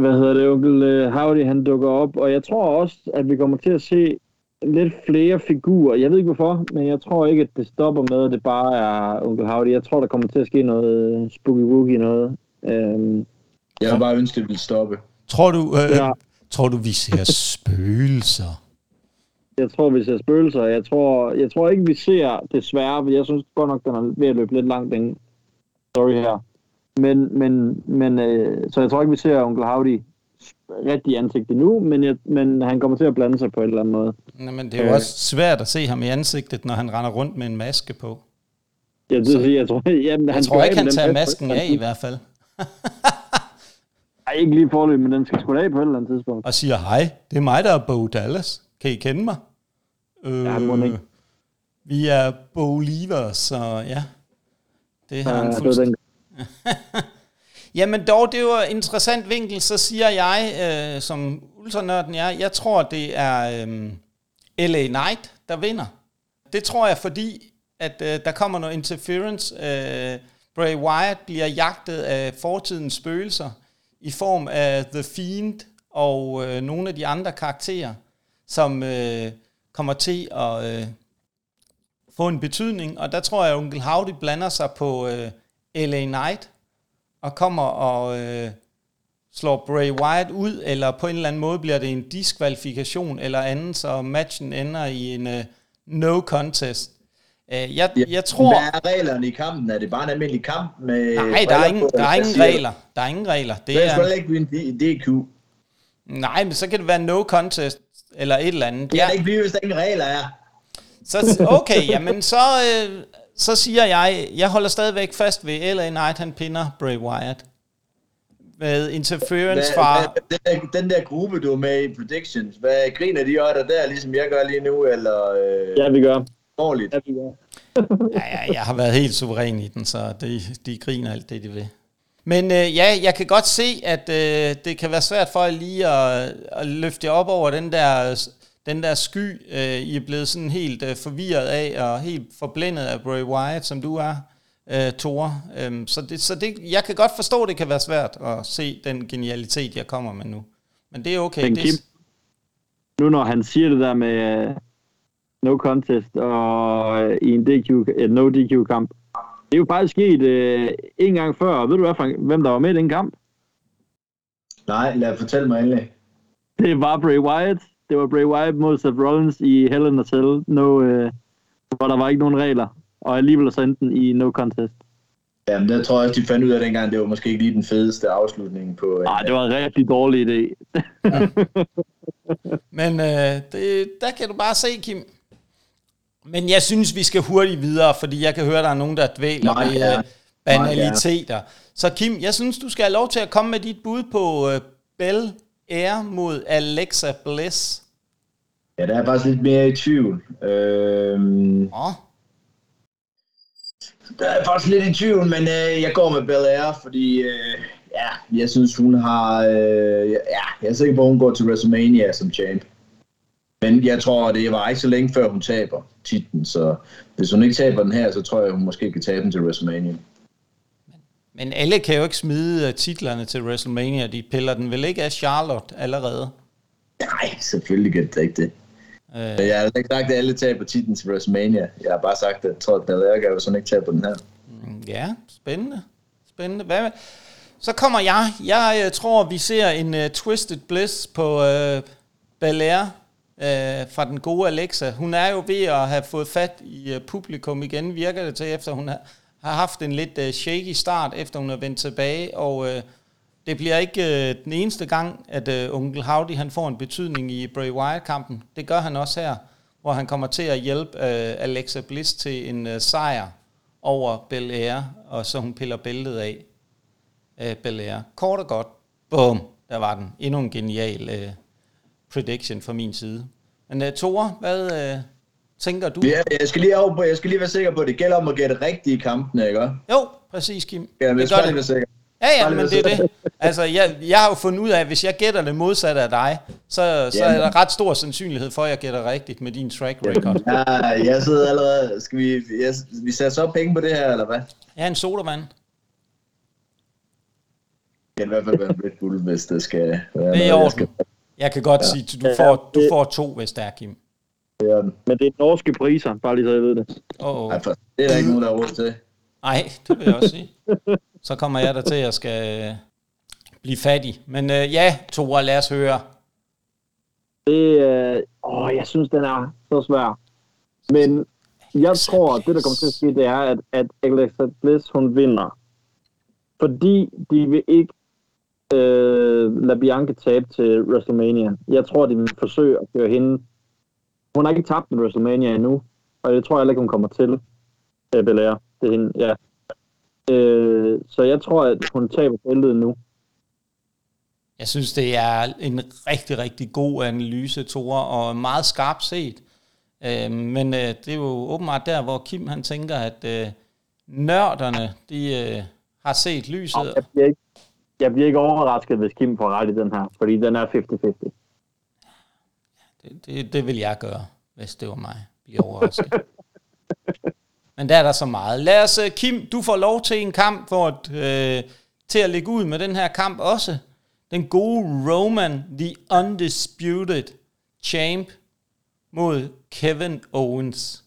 hvad hedder det, onkel øh, Howdy, han dukker op, og jeg tror også, at vi kommer til at se lidt flere figurer. Jeg ved ikke hvorfor, men jeg tror ikke, at det stopper med, at det bare er onkel Howdy. Jeg tror, der kommer til at ske noget spooky woogie noget. Øh, Jeg vil bare ønske, at det ville stoppe. Tror du, øh, Ja. Tror du vi ser spøgelser? jeg tror, vi ser spøgelser. Jeg tror, jeg tror ikke, vi ser desværre, for jeg synes godt nok, den er ved at løbe lidt langt, den story her. Men, men, men øh, så jeg tror ikke, vi ser onkel Howdy rigtig ansigt endnu, men, jeg, men han kommer til at blande sig på en eller anden måde. Nå, men det er jo Øh. også svært at se ham i ansigtet, når han render rundt med en maske på. Jeg, det, sige, jeg tror, jamen, Jeg han tror ikke, af han tager maske. masken af i hvert fald. (laughs) Ej, ikke lige forløb, men den skal sgu da af på et eller andet tidspunkt. Og siger, hej, det er mig, der er Bo Dallas. Kan I kende mig? Øh, Ja, må ikke. Vi er Bo Lever, så ja. Det har Ja, han var fuldstændig. (laughs) Jamen dog, det er jo en interessant vinkel, så siger jeg, øh, som ultranørden jeg, jeg tror, det er øh, LA Knight, der vinder. Det tror jeg, fordi at øh, der kommer noget interference. Øh, Bray Wyatt bliver jagtet af fortidens spøgelser i form af The Fiend og øh, nogle af de andre karakterer, som øh, kommer til at øh, få en betydning. Og der tror jeg, at onkel Howdy blander sig på øh, LA Knight, og kommer og øh, slår Bray Wyatt ud, eller på en eller anden måde bliver det en diskvalifikation eller anden, så matchen ender i en øh, no contest. Øh, jeg, Ja, jeg tror... Hvad er reglerne i kampen? Er det bare en almindelig kamp med... Nej, der er ingen, der er ingen regler. Der er ingen regler. Det Det er sgu ikke blive en DQ. nej, men så kan det være no contest, eller et eller andet. Det kan det ikke blive, hvis der ingen regler er. Så, okay, (laughs) jamen så, øh, så siger jeg, jeg holder stadigvæk fast ved LA Knight, han pinder Bray Wyatt. Med interference fra... Hvad, den, der, den der gruppe, du er med i Predictions, hvad griner de også der, ligesom jeg gør lige nu, eller øh, Ja, vi gør. Dårligt? (laughs) Ja. Ja, jeg har været helt suveræn i den, så de, de griner alt det, de vil. Men øh, ja, jeg kan godt se, at øh, det kan være svært for jer lige at, at løfte jer op over den der, den der sky, øh, I er blevet sådan helt øh, forvirret af, og helt forblændet af Bray Wyatt, som du er, øh, Thor. Øhm, så det, så det, jeg kan godt forstå, at det kan være svært at se den genialitet, jeg kommer med nu. Men det er okay. Men det, Kim, nu når han siger det der med uh, no contest og uh, i en DQ, et no DQ kamp, det er jo faktisk sket uh, en gang før, og ved du hvad, Frank, hvem der var med i den kamp? Nej, lad fortælle mig endelig. Det var Bray Wyatt. Det var Bray Wyatt mod Seth Rollins i Hell in a Cell, no, uh, hvor der var ikke nogen regler, og alligevel så endte den i no contest. Jamen, der tror jeg også, de fandt ud af dengang, det var måske ikke lige den fedeste afslutning på... Nej, det var en rigtig dårlig idé. (laughs) Men øh, det, der kan du bare se, Kim. Men jeg synes, vi skal hurtigt videre, fordi jeg kan høre, der er nogen, der dvæler Nej, ved ja. øh, banaliteter. Så Kim, jeg synes, du skal have lov til at komme med dit bud på øh, Bell Air mod Alexa Bliss. Ja, der er faktisk lidt mere i tvivl. Øhm, Åh, der er faktisk lidt i tvivl, men øh, jeg går med Belair, fordi øh, ja, jeg synes, hun har... Øh, ja, jeg er sikker på, at hun går til WrestleMania som champ. Men jeg tror, det var ikke så længe før, hun taber titlen, så hvis hun ikke taber den her, så tror jeg, hun måske kan tabe den til WrestleMania. men alle kan jo ikke smide øh, titlerne til WrestleMania. De piller den vel ikke af Charlotte allerede. Nej, selvfølgelig kan det ikke det. Øh, Jeg har ikke sagt, at alle taber titlen til WrestleMania. Jeg har bare sagt, at jeg tror, at Belair kan, hvis hun ikke taber den her. Ja, spændende. Spændende. Hvad? Så kommer jeg. Jeg øh, tror, vi ser en uh, Twisted Bliss på uh, Belair øh, fra den gode Alexa. Hun er jo ved at have fået fat i øh, publikum igen, virker det til, efter hun har, har haft en lidt øh, shaky start, efter hun er vendt tilbage. Og øh, det bliver ikke øh, den eneste gang, at øh, onkel Howdy han får en betydning i Bray Wyatt-kampen. Det gør han også her, hvor han kommer til at hjælpe øh, Alexa Bliss til en øh, sejr over Belair, og så hun piller bæltet af øh, uh, Belair. Kort og godt. Bum, der var den. Endnu en genial øh, prediction fra min side. Men uh, Tore, hvad uh, tænker du? Ja, jeg skal lige over, på- jeg skal lige være sikker på, at det gælder om at gætte rigtigt i kampene, ikke? Jo, præcis, Kim. Ja, men jeg skal lige være sikker. Ja, ja, men det er det. Altså, jeg, jeg har jo fundet ud af, at hvis jeg gætter det modsatte af dig, så, så er der ret stor sandsynlighed for, at jeg gætter rigtigt med din track record. Ja, jeg sidder allerede... Skal vi, jeg, vi sætter så penge på det her, eller hvad? Jeg er en sodavand. Det kan i hvert fald være en Red Bull, hvis det skal være Det er noget, jeg skal Jeg kan godt ja. sige, at du Ja, får, du det- får to, hvis der er, Kim. den. Men det er norske priser, bare lige så jeg ved det. Oh, oh. Ej, for, det er der ikke nogen, der har råd til. Nej, det vil jeg også sige. Så kommer jeg der til, at jeg skal øh, blive fattig. Men øh, ja, Tore, lad os høre. Det, øh, åh, jeg synes, den er så svær. Men jeg tror, at det, der kommer til at ske, det er, at, at Alexa Bliss, hun vinder. Fordi de vil ikke øh, lade Bianca tabe til WrestleMania. Jeg tror, de vil forsøge at køre hende. Hun har ikke tabt en WrestleMania endnu, og det tror jeg heller ikke, hun kommer til. Øh, Belair. Det er hende, ja. Øh, så jeg tror, at hun taber bæltet nu. Jeg synes, det er en rigtig, rigtig god analyse, Tore, og meget skarpt set. Øh, men øh, det er jo åbenbart der, hvor Kim han tænker, at øh, nørderne, de øh, har set lyset. Jeg bliver, ikke, jeg bliver ikke overrasket, hvis Kim får ret i den her, fordi den er 50-50. Det, det, det vil jeg gøre, hvis det var mig. Blive overrasket. (laughs) Men der er der så meget. Lad os, øh, Kim, du får lov til en kamp, hvor, øh, til at lægge ud med den her kamp også. Den gode Roman, the undisputed champ, mod Kevin Owens.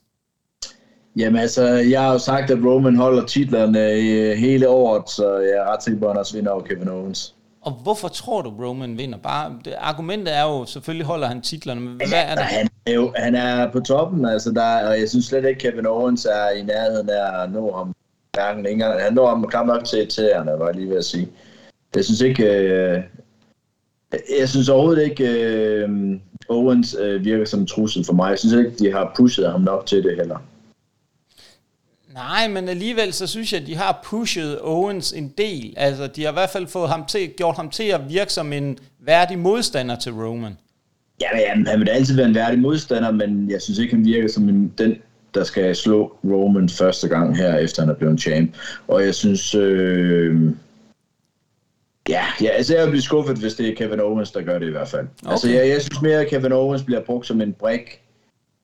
Jamen altså, jeg har jo sagt, at Roman holder titlerne øh, hele året, så jeg er ret sikker på, at han også vinder over Kevin Owens. Og hvorfor tror du, Roman vinder? Bare, det, argumentet er jo, selvfølgelig holder han titlerne, men hvad er der? han, er jo, han er på toppen, altså der, og jeg synes slet ikke, Kevin Owens er i nærheden af at nå ham. Hverken engang. Han når ham knap nok til tæerne, var jeg lige ved at sige. Jeg synes ikke... Øh, jeg synes overhovedet ikke, øh, Owens øh, virker som en trussel for mig. Jeg synes ikke, de har pushet ham nok til det heller. Nej, men alligevel så synes jeg, at de har pushet Owens en del. Altså, de har i hvert fald fået ham til, gjort ham til at virke som en værdig modstander til Roman. Ja, men, han vil da altid være en værdig modstander, men jeg synes ikke, han virker som en, den, der skal slå Roman første gang her, efter han er blevet champ. Og jeg synes... Øh, ja, ja, altså jeg vil blive skuffet, hvis det er Kevin Owens, der gør det i hvert fald. Okay. Altså jeg, jeg synes mere, at Kevin Owens bliver brugt som en brik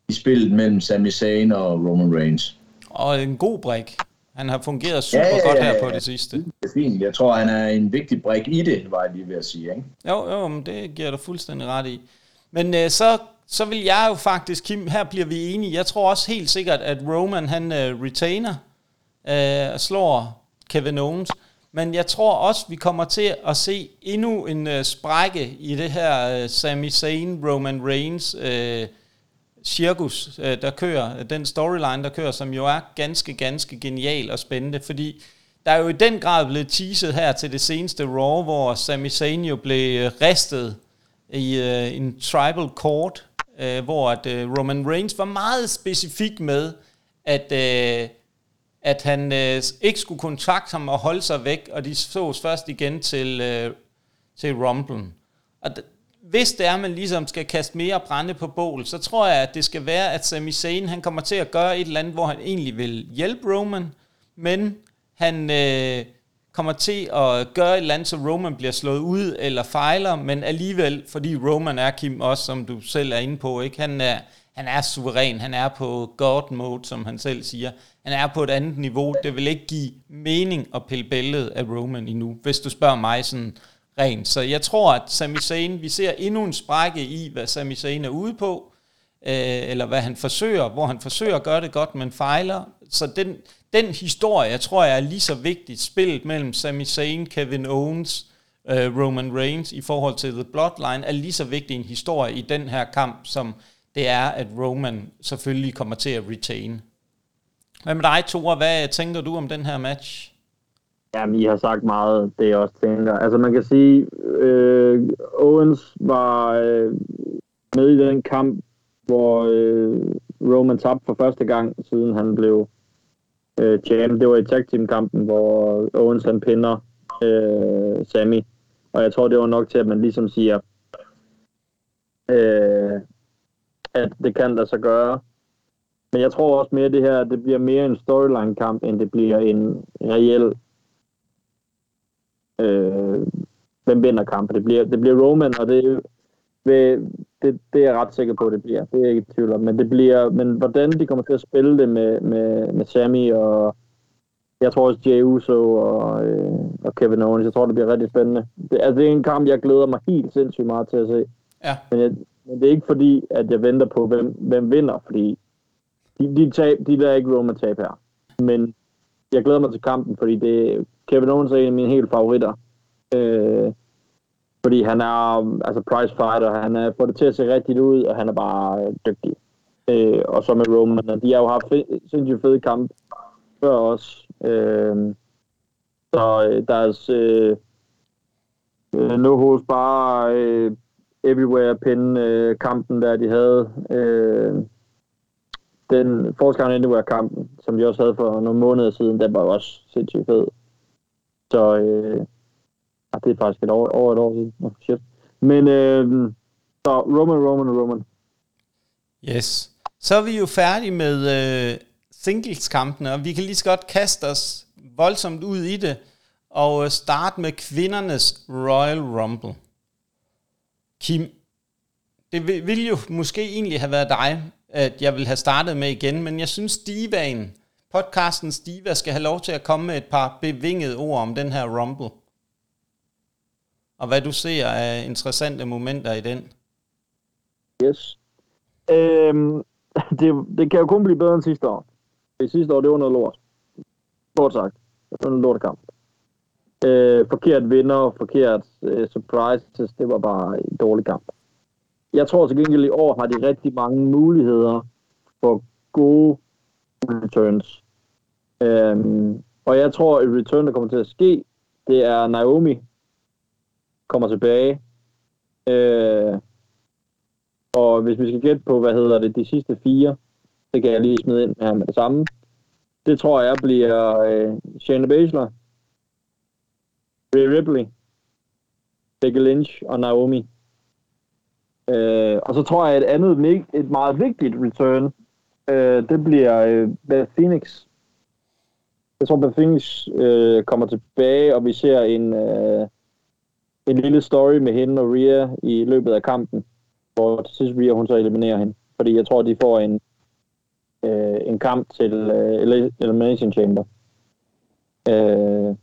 i spillet mellem Sami Zayn og Roman Reigns. Og en god brik. Han har fungeret super Ja, godt her på det sidste. Det er fint. Jeg tror, han er en vigtig brik i det, var jeg lige ved at sige. Ikke? Jo, jo, men det giver du fuldstændig ret i. Men øh, så, så vil jeg jo faktisk, Kim, her bliver vi enige. Jeg tror også helt sikkert, at Roman han øh, retainer øh, slår Kevin Owens. Men jeg tror også, vi kommer til at se endnu en øh, sprække i det her øh, Sami Zayn, Roman Reigns øh, cirkus, øh, der kører, den storyline, der kører, som jo er ganske, ganske genial og spændende, fordi der er jo i den grad blevet teaset her til det seneste Raw, hvor Sami Zayn jo blev restet ristet i øh, en tribal court, øh, hvor at øh, Roman Reigns var meget specifik med, at, øh, at han øh, ikke skulle kontakte ham og holde sig væk, og de sås først igen til, øh, til Rumblen. Og d- hvis det er, at man ligesom skal kaste mere brænde på bål, så tror jeg, at det skal være, at Sami Zayn, han kommer til at gøre et eller andet, hvor han egentlig vil hjælpe Roman, men han øh, kommer til at gøre et eller andet, så Roman bliver slået ud eller fejler, men alligevel, fordi Roman er, Kim, også som du selv er inde på, ikke? Han, er, han er suveræn, han er på God mode, som han selv siger. Han er på et andet niveau. Det vil ikke give mening at pille bæltet af Roman endnu, hvis du spørger mig sådan rent. Så jeg tror, at Sami Zayn, vi ser endnu en sprække i, hvad Sami Zayn er ude på, øh, eller hvad han forsøger, hvor han forsøger at gøre det godt, men fejler. Så den, den historie, jeg tror jeg er lige så vigtigt, spillet mellem Sami Zayn, Kevin Owens, øh, Roman Reigns i forhold til The Bloodline, er lige så vigtig en historie i den her kamp, som det er, at Roman selvfølgelig kommer til at retain. Hvad med dig, Tore? Hvad tænker du om den her match? Jamen, I har sagt meget, det jeg også tænker. Altså, man kan sige, øh, Owens var øh, med i den kamp, hvor øh, Roman tabte for første gang, siden han blev øh, champ. Det var i tag team kampen, hvor Owens han pinder øh, Sammy. Og jeg tror, det var nok til, at man ligesom siger, øh, at det kan der så gøre. Men jeg tror også mere, at det her det bliver mere en storyline-kamp, end det bliver en reel øh, hvem vinder kampen. Det bliver, det bliver Roman, og det, det, det, det er jeg ret sikker på, det bliver. Det er jeg ikke i tvivl om. Men, det bliver, men hvordan de kommer til at spille det med, med, med Sammy og jeg tror også Jey Uso og, øh, og Kevin Owens, jeg tror, det bliver rigtig spændende. Det, altså, det er en kamp, jeg glæder mig helt sindssygt meget til at se. Ja. Men, jeg, men det er ikke fordi, at jeg venter på, hvem, hvem vinder, fordi de, de, tab, de der er ikke Roman tab her. Men jeg glæder mig til kampen, fordi det, Kevin Owens er en af mine helt favoritter. Øh, fordi han er altså prize fighter, han er, får det til at se rigtigt ud, og han er bare øh, dygtig. Øh, og så med Roman, og de har jo haft fe- sindssygt fede kamp før os. Øh, så øh, deres øh, øh no holds bare øh, everywhere pin øh, kampen der de havde øh, den Force Anywhere kampen som de også havde for nogle måneder siden den var jo også sindssygt fed så øh, ah, det er faktisk et år, over et år siden oh, shit. men øh, så Roman Roman Roman Yes. Så er vi jo færdige med øh, singleskampene, og vi kan lige så godt kaste os voldsomt ud i det, og øh, starte med kvindernes Royal Rumble. Kim, det vil- ville jo måske egentlig have været dig, at jeg ville have startet med igen, men jeg synes Divaen, podcasten Diva, skal have lov til at komme med et par bevingede ord om den her Rumble. og hvad du ser af interessante momenter i den. Yes. Øhm, (laughs) det, det kan jo kun blive bedre end sidste år. Det sidste år, det var noget lort. Kort sagt. Det var en lortekamp. Øh, forkert vinder, forkert øh, surprises, det var bare en dårlig kamp. Jeg tror til gengæld i år har de rigtig mange muligheder for gode returns. Øhm, og jeg tror, at et return, der kommer til at ske, det er Naomi kommer tilbage. Øh, og hvis vi skal gætte på, hvad hedder det, de sidste fire, det kan jeg lige smide ind her med det samme. Det tror jeg bliver øh, Shayna Baszler, Rhea Ripley, Becky Lynch og Naomi. Øh, og så tror jeg, et andet et meget vigtigt return, øh, det bliver øh, Beth Phoenix. Jeg tror, Beth øh, kommer tilbage, og vi ser en, øh, en lille story med hende og Rhea i løbet af kampen, hvor til sidst Rhea hun så eliminerer hende. Fordi jeg tror, de får en, øh, en kamp til øh, Elimination Chamber. Øh,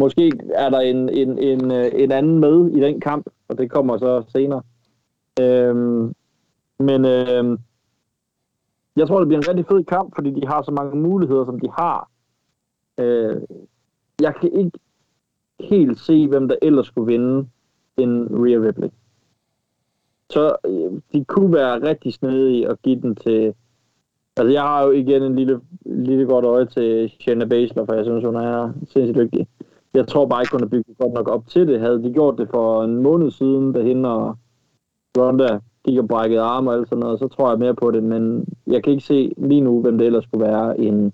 måske er der en, en, en, øh, en anden med i den kamp, og det kommer så senere. Øh, men øh, jeg tror, det bliver en rigtig fed kamp, fordi de har så mange muligheder, som de har. Øh, jeg kan ikke helt se, hvem der ellers skulle vinde en Rhea Ripley. Så øh, de kunne være rigtig snedige at give den til... Altså, jeg har jo igen en lille, lille godt øje til Shanna Baszler, for jeg synes, hun er sindssygt dygtig. Jeg tror bare ikke, hun har bygget godt nok op til det. Havde de gjort det for en måned siden, da hende og Ronda gik og brækkede arme og alt sådan noget, så tror jeg mere på det. Men jeg kan ikke se lige nu, hvem det ellers skulle være en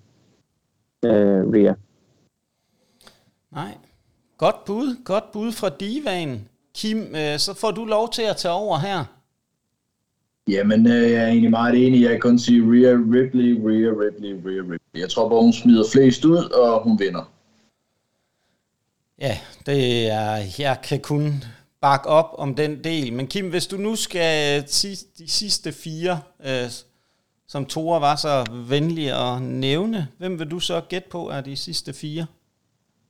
øh, Rhea. Nej. Godt bud. Godt bud fra Divan. Kim, øh, så får du lov til at tage over her. Jamen, øh, jeg er egentlig meget enig. Jeg kan kun sige Rhea Ripley, Rhea Ripley, Rhea Ripley. Jeg tror bare, hun smider flest ud, og hun vinder. Ja, det er, jeg kan kun bakke op om den del. Men Kim, hvis du nu skal sige de sidste fire, øh, som Tore var så venlig at nævne, hvem vil du så gætte på er de sidste fire?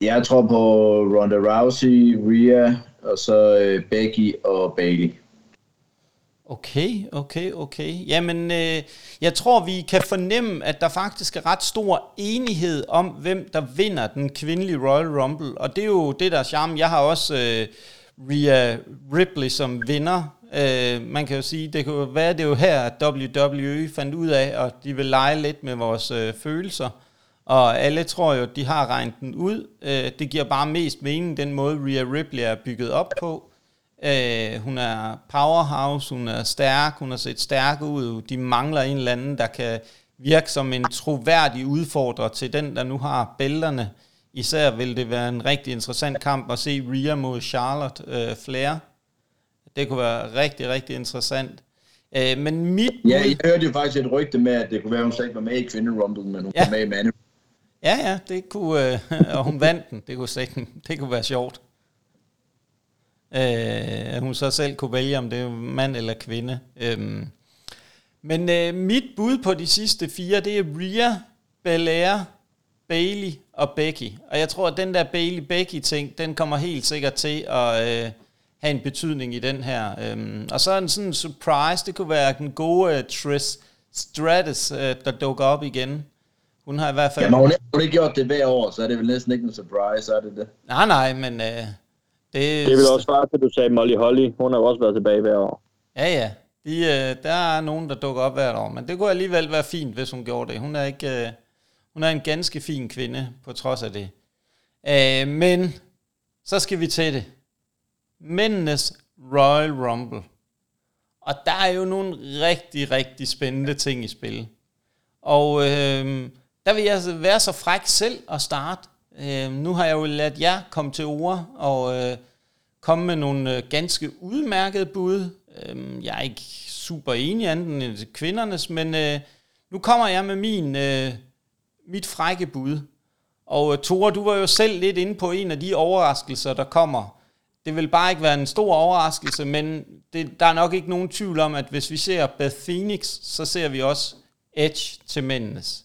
Jeg tror på Ronda Rousey, Rhea, og så øh, Becky og Bailey. Okay, okay, okay. Jamen, øh, jeg tror, vi kan fornemme, at der faktisk er ret stor enighed om, hvem der vinder den kvindelige Royal Rumble. Og det er jo det, der er charme. Jeg har også øh, Rhea Ripley som vinder. Øh, man kan jo sige, det kunne være det er jo her, at WWE fandt ud af, at de vil lege lidt med vores øh, følelser. Og alle tror jo, at de har regnet den ud. Øh, det giver bare mest mening, den måde Rhea Ripley er bygget op på. Øh, hun er powerhouse, hun er stærk, hun har set stærk ud. De mangler en eller anden, der kan virke som en troværdig udfordrer til den, der nu har bælterne. Især vil det være en rigtig interessant kamp at se Rhea mod Charlotte øh, Flair. Det kunne være rigtig, rigtig interessant. Øh, men mit... Ja, jeg hørte jo faktisk et rygte med, at det kunne være, at hun slet ikke var med i Kvinde Rumble, men hun ja. var med i Manu. Ja, ja, det kunne, øh, (laughs) og hun vandt den. Det kunne, sikkert, det kunne være sjovt. Øh, at hun så selv kunne vælge, om det er mand eller kvinde. Øh, men øh, mit bud på de sidste fire, det er Rhea, Belair, Bailey og Becky. Og jeg tror, at den der Bailey-Becky-ting, den kommer helt sikkert til at øh, have en betydning i den her. Øhm, og så er en sådan en surprise, det kunne være den gode uh, Trish Stratus, uh, der dukker op igen. Hun har i hvert fald... Jamen, hun har ikke gjort det hver år, så er det vel næsten ikke en surprise, er det det? Nej, nej, men... Uh, det, det er vel også bare, at du sagde Molly Holly. Hun har jo også været tilbage hver år. Ja, ja. De, uh, der er nogen, der dukker op hvert år, men det kunne alligevel være fint, hvis hun gjorde det. Hun er ikke... Uh, hun er en ganske fin kvinde, på trods af det. Uh, men så skal vi til det. Mændenes Royal Rumble. Og der er jo nogle rigtig, rigtig spændende ting i spil. Og øh, der vil jeg være så fræk selv at starte. Øh, nu har jeg jo ladet jer komme til ord og øh, komme med nogle øh, ganske udmærkede bud. Øh, jeg er ikke super enig anden end kvindernes, men øh, nu kommer jeg med min, øh, mit frække bud. Og øh, Tore, du var jo selv lidt inde på en af de overraskelser, der kommer. Det vil bare ikke være en stor overraskelse, men det, der er nok ikke nogen tvivl om, at hvis vi ser Beth Phoenix, så ser vi også Edge til mændenes.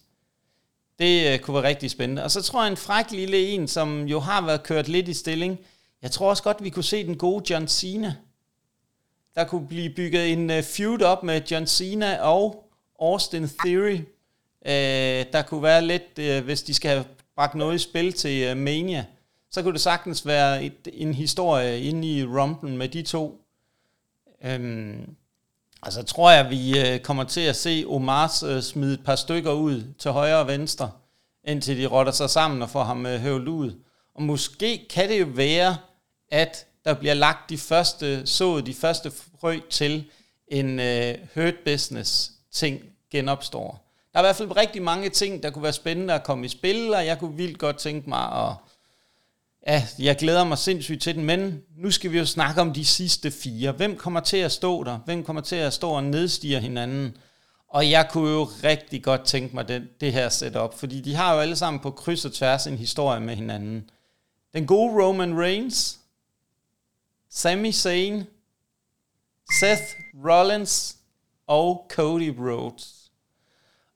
Det øh, kunne være rigtig spændende. Og så tror jeg en fræk lille en, som jo har været kørt lidt i stilling. Jeg tror også godt, vi kunne se den gode John Cena. Der kunne blive bygget en uh, feud op med John Cena og Austin Theory. Uh, der kunne være lidt, uh, hvis de skal have bragt noget i spil til uh, Mania, så kunne det sagtens være et, en historie inde i Rumpen med de to. Øhm, altså tror jeg, vi øh, kommer til at se Omars øh, smide et par stykker ud til højre og venstre, indtil de rotter sig sammen og får ham uh, høvlet ud. Og måske kan det jo være, at der bliver lagt de første, sået de første frø til en øh, hurt business ting genopstår. Der er i hvert fald rigtig mange ting, der kunne være spændende at komme i spil, og jeg kunne vildt godt tænke mig at... Ja, jeg glæder mig sindssygt til den, men nu skal vi jo snakke om de sidste fire. Hvem kommer til at stå der? Hvem kommer til at stå og nedstige hinanden? Og jeg kunne jo rigtig godt tænke mig det, det her setup, fordi de har jo alle sammen på kryds og tværs en historie med hinanden. Den gode Roman Reigns, Sami Zayn, Seth Rollins og Cody Rhodes.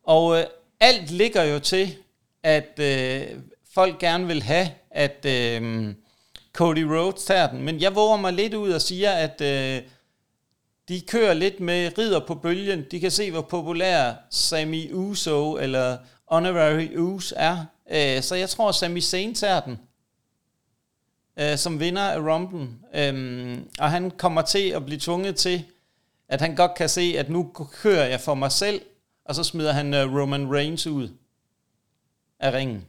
Og øh, alt ligger jo til, at øh, folk gerne vil have, at øh, Cody Rhodes tager den. Men jeg våger mig lidt ud og siger, at øh, de kører lidt med ridder på bølgen. De kan se, hvor populær Sami Uso eller Honorary Us er. Øh, så jeg tror, at Sami Zayn tager den øh, som vinder af Rumble. Øhm, og han kommer til at blive tvunget til, at han godt kan se, at nu kører jeg for mig selv, og så smider han uh, Roman Reigns ud af ringen.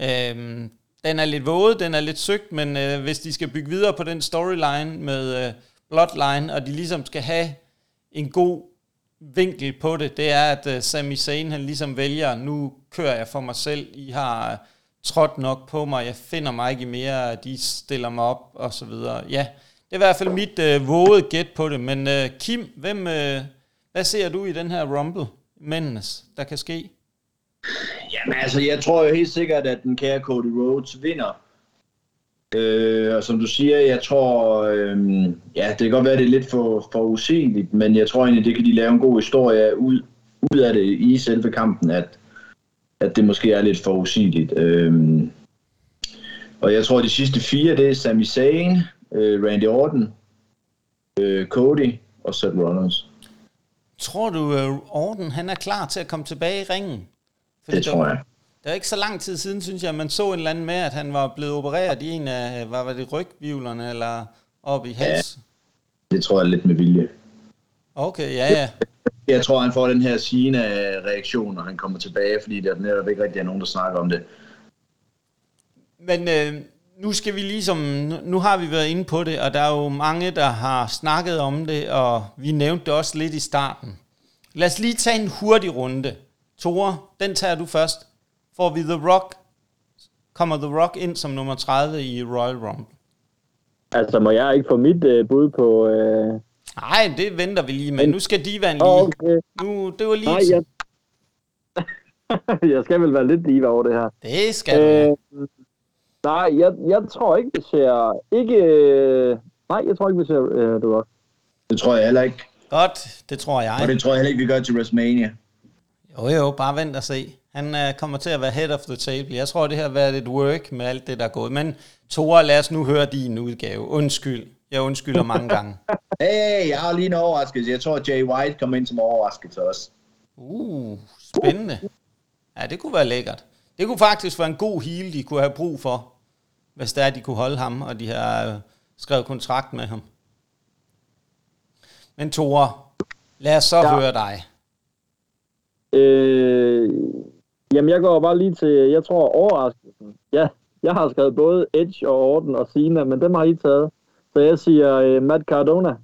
Øhm, den er lidt våget, den er lidt søgt, men øh, hvis de skal bygge videre på den storyline med øh, Bloodline, og de ligesom skal have en god vinkel på det, det er, at øh, Sami Zayn han ligesom vælger, nu kører jeg for mig selv, I har øh, trådt nok på mig, jeg finder mig ikke mere, de stiller mig op, og så videre. Ja, det er i hvert fald mit øh, vågede gæt på det, men øh, Kim, hvem, øh, hvad ser du i den her Rumble, mændenes, der kan ske? Jamen altså, jeg tror jo helt sikkert, at den kære Cody Rhodes vinder. Øh, og som du siger, jeg tror, øh, ja, det kan godt være, at det er lidt for, for usigeligt, men jeg tror egentlig, det kan de lave en god historie ud, ud af det i selve kampen, at, at det måske er lidt for usigeligt. Øh, og jeg tror, at de sidste fire, det er Sami Zayn, øh, Randy Orton, øh, Cody og Seth Rollins. Tror du, øh, Orton han er klar til at komme tilbage i ringen? Fordi det tror jeg. Det er ikke så lang tid siden, synes jeg, at man så en eller anden med, at han var blevet opereret i en af, hvad var det, rygvivlerne, eller op i hals? Ja, det tror jeg lidt med vilje. Okay, ja, ja. Jeg tror, han får den her Sina-reaktion, når han kommer tilbage, fordi der netop ikke rigtig er nogen, der snakker om det. Men øh, nu skal vi ligesom, nu har vi været inde på det, og der er jo mange, der har snakket om det, og vi nævnte det også lidt i starten. Lad os lige tage en hurtig runde. Tore, den tager du først. Får vi The Rock, kommer The Rock ind som nummer 30 i Royal Rumble? Altså, må jeg ikke få mit uh, bud på... Uh... Nej, det venter vi lige med. Nu skal Divan lige. Okay. Nu, det var lige... Nej, jeg... (laughs) jeg skal vel være lidt diva over det her. Det skal du. Øh, nej, jeg, jeg tror ikke, vi ser... Ikke... Øh, nej, jeg tror ikke, vi ser uh, The Rock. Det tror jeg heller ikke. Godt, det tror jeg. Og det tror jeg heller ikke, vi gør til WrestleMania. Jo jo, bare vent og se. Han uh, kommer til at være head of the table. Jeg tror, det her har været et work med alt det, der er gået. Men Tore, lad os nu høre din udgave. Undskyld. Jeg undskylder mange gange. (laughs) hey, jeg har lige en overraskelse. Jeg tror, Jay White kommer ind som overraskelse også. Uh, spændende. Ja, det kunne være lækkert. Det kunne faktisk være en god heel, de kunne have brug for, hvis det er, de kunne holde ham, og de har øh, skrevet kontrakt med ham. Men Tore, lad os så ja. høre dig. Øh, jamen, jeg går bare lige til, jeg tror, overraskelsen. Ja, jeg har skrevet både Edge og Orton og Cena, men dem har I taget. Så jeg siger øh, Matt Cardona.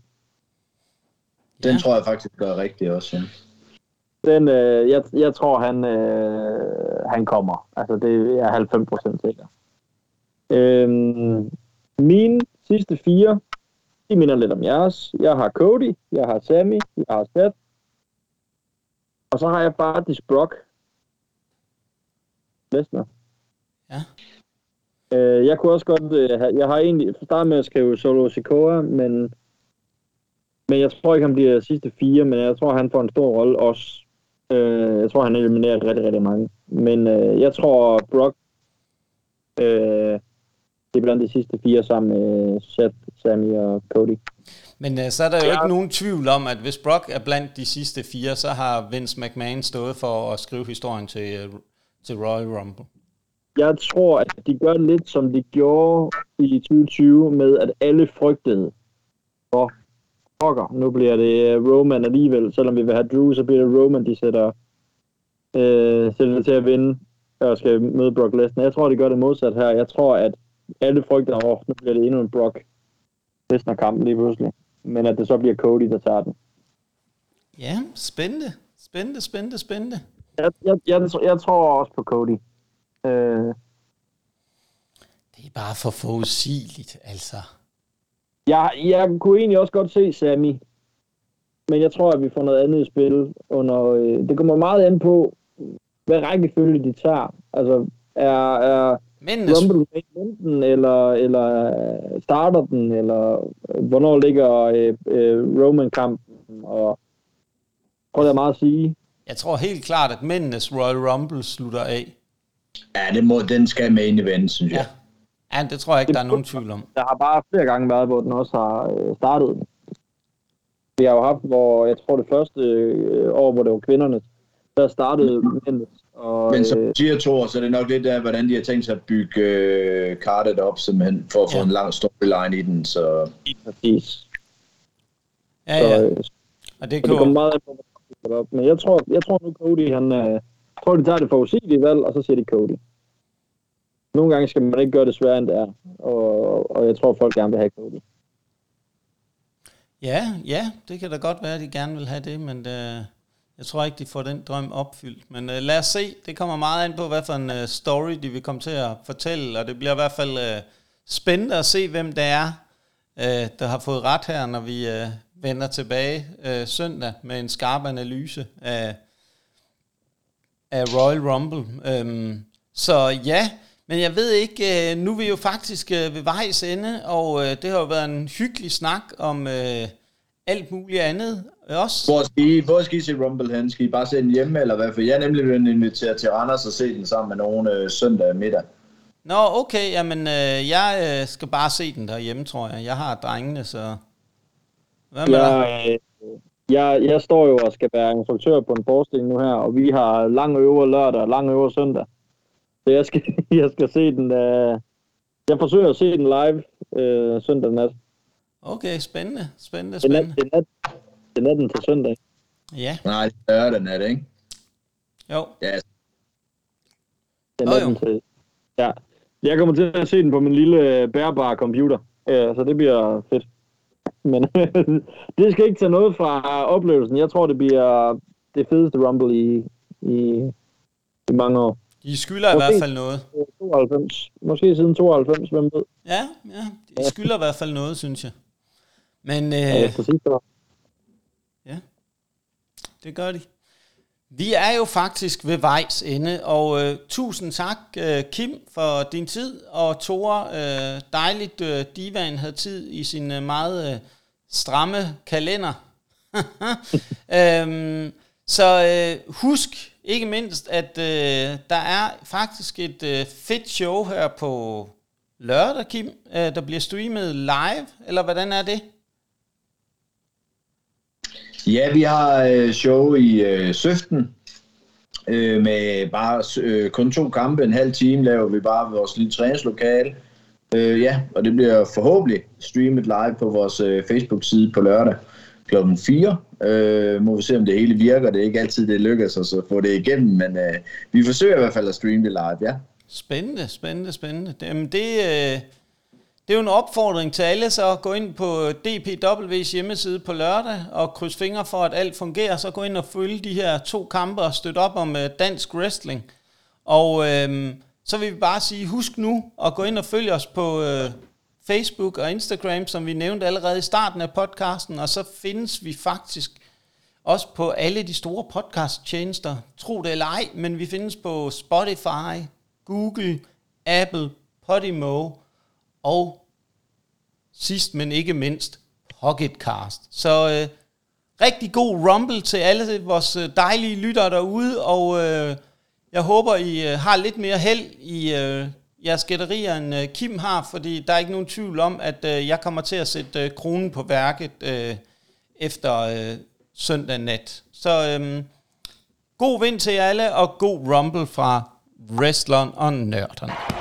Den ja. tror jeg faktisk gør rigtigt også, ja. Den, øh, jeg, jeg tror, han, øh, han kommer. Altså, det er 90 procent sikker. Øhm, mine sidste fire, de minder lidt om jeres. Jeg har Cody, jeg har Sammy, jeg har Seth, og så har jeg faktisk Brock Lesnar. Ja. Øh, jeg kunne også godt øh, jeg har egentlig startet med at skrive Solo Sikoa, men men jeg tror ikke, han bliver sidste fire, men jeg tror, han får en stor rolle også. Øh, jeg tror, han eliminerer rigtig, rigtig mange. Men øh, jeg tror, Brock øh, det er blandt de sidste fire sammen med Seth, Sammy og Cody. Men uh, så er der jo ja. ikke nogen tvivl om, at hvis Brock er blandt de sidste fire, så har Vince McMahon stået for at skrive historien til, uh, til Royal Rumble. Jeg tror, at de gør lidt, som de gjorde i 2020, med at alle frygtede for pokker. Nu bliver det Roman alligevel. Selvom vi vil have Drew, så bliver det Roman, de sætter, øh, sætter til at vinde og skal møde Brock Lesnar. Jeg tror, de gør det modsat her. Jeg tror, at alle frygter, at oh, nu bliver det endnu en Brock Lesnar-kamp lige pludselig. Men at det så bliver Cody, der tager den. Ja, spændende. Spændende, spændende, spændende. Jeg, jeg, jeg, jeg tror også på Cody. Øh, det er bare for forudsigeligt, altså. Jeg, jeg kunne egentlig også godt se Sammy. Men jeg tror, at vi får noget andet i spil. Under, øh, det kommer meget an på, hvad rækkefølge de tager. Altså, er, er Mændenes... Rumble enten, eller, eller starter den, eller hvornår ligger øh, øh, Roman-kampen, og prøv at meget at sige. Jeg tror helt klart, at mændenes Royal Rumble slutter af. Ja, det må, den skal med ind i vandet, synes jeg. Ja. ja, det tror jeg ikke, det, der er nogen tvivl om. Der har bare flere gange været, hvor den også har øh, startet. Vi har jo haft, hvor jeg tror det første øh, år, hvor det var kvinderne, der startede mændenes og, Men som øh, siger Thor, så er det nok lidt af, hvordan de har tænkt sig at bygge øh, kartet op, simpelthen, for at få ja. en lang storyline i den. Så. Præcis. Ja, ja. Så, øh, og det, det kommer meget op. Men jeg tror, jeg tror nu Cody, han, øh, jeg tror, de tager det forudsigelige valg, og så siger de Cody. Nogle gange skal man ikke gøre det sværere, end det er. Og, og jeg tror, folk gerne vil have Cody. Ja, ja, det kan da godt være, at de gerne vil have det, men det, jeg tror ikke, de får den drøm opfyldt. Men øh, lad os se. Det kommer meget an på, hvad for en øh, story de vil komme til at fortælle. Og det bliver i hvert fald øh, spændende at se, hvem det er, øh, der har fået ret her, når vi øh, vender tilbage øh, søndag med en skarp analyse af, af Royal Rumble. Øhm, så ja, men jeg ved ikke, øh, nu er vi jo faktisk øh, ved vejs ende, og øh, det har jo været en hyggelig snak om Øh, alt muligt andet også. Hvor skal I, hvor skal I se Rumble hen? Skal I bare se den hjemme, eller hvad? For jeg er nemlig blevet inviteret til Randers og se den sammen med nogen øh, søndag middag. Nå, okay, jamen øh, jeg øh, skal bare se den derhjemme, tror jeg. Jeg har drengene, så... Hvad med jeg, dig? Øh, jeg, jeg står jo og skal være instruktør på en forestilling nu her, og vi har lang øver lørdag og lang øver søndag. Så jeg skal, (laughs) jeg skal se den... Øh, jeg forsøger at se den live øh, søndag nat. Okay, spændende, spændende, spændende. Det er, nat, det er natten til søndag. Ja. Nej, det er den, er det ikke? Jo. Ja. Det er natten oh, til... Ja. Jeg kommer til at se den på min lille bærbare computer, ja, så det bliver fedt. Men (laughs) det skal ikke tage noget fra oplevelsen. Jeg tror, det bliver det fedeste Rumble i, i, i mange år. De skylder Måske i hvert fald noget. 92. Måske siden 92, hvem ved? Ja, ja. De skylder i hvert fald noget, synes jeg. Men, øh, ja, præcis. Ja, det gør de. Vi er jo faktisk ved vejs ende, og øh, tusind tak, øh, Kim, for din tid, og Tore, øh, dejligt, øh, Divan havde tid i sin øh, meget øh, stramme kalender. (laughs) øhm, så øh, husk ikke mindst, at øh, der er faktisk et øh, fedt show her på lørdag, Kim, øh, der bliver streamet live, eller hvordan er det? Ja, vi har øh, show i øh, Søften, øh, med bare øh, kun to kampe, en halv time laver vi bare vores lille træningslokale. Øh, ja, og det bliver forhåbentlig streamet live på vores øh, Facebook-side på lørdag klokken 4. Øh, må vi se, om det hele virker. Det er ikke altid, det lykkes os at få det igennem, men øh, vi forsøger i hvert fald at streame det live, ja. Spændende, spændende, spændende. Jamen det, øh, det er jo en opfordring til alle, så gå ind på DPW's hjemmeside på lørdag og kryds fingre for, at alt fungerer. Så gå ind og følge de her to kampe og støtte op om øh, dansk wrestling. Og øh, så vil vi bare sige, husk nu at gå ind og følge os på øh, Facebook og Instagram, som vi nævnte allerede i starten af podcasten, og så findes vi faktisk også på alle de store podcast-tjenester. Tro det eller ej, men vi findes på Spotify, Google, Apple, Podimo og sidst men ikke mindst Pocketcast. Så øh, rigtig god rumble til alle vores øh, dejlige lyttere derude, og øh, jeg håber, I øh, har lidt mere held i øh, jeres gætterier end øh, Kim har, fordi der er ikke nogen tvivl om, at øh, jeg kommer til at sætte øh, kronen på værket øh, efter øh, søndag nat. Så øh, god vind til jer alle, og god rumble fra wrestleren og nørderne.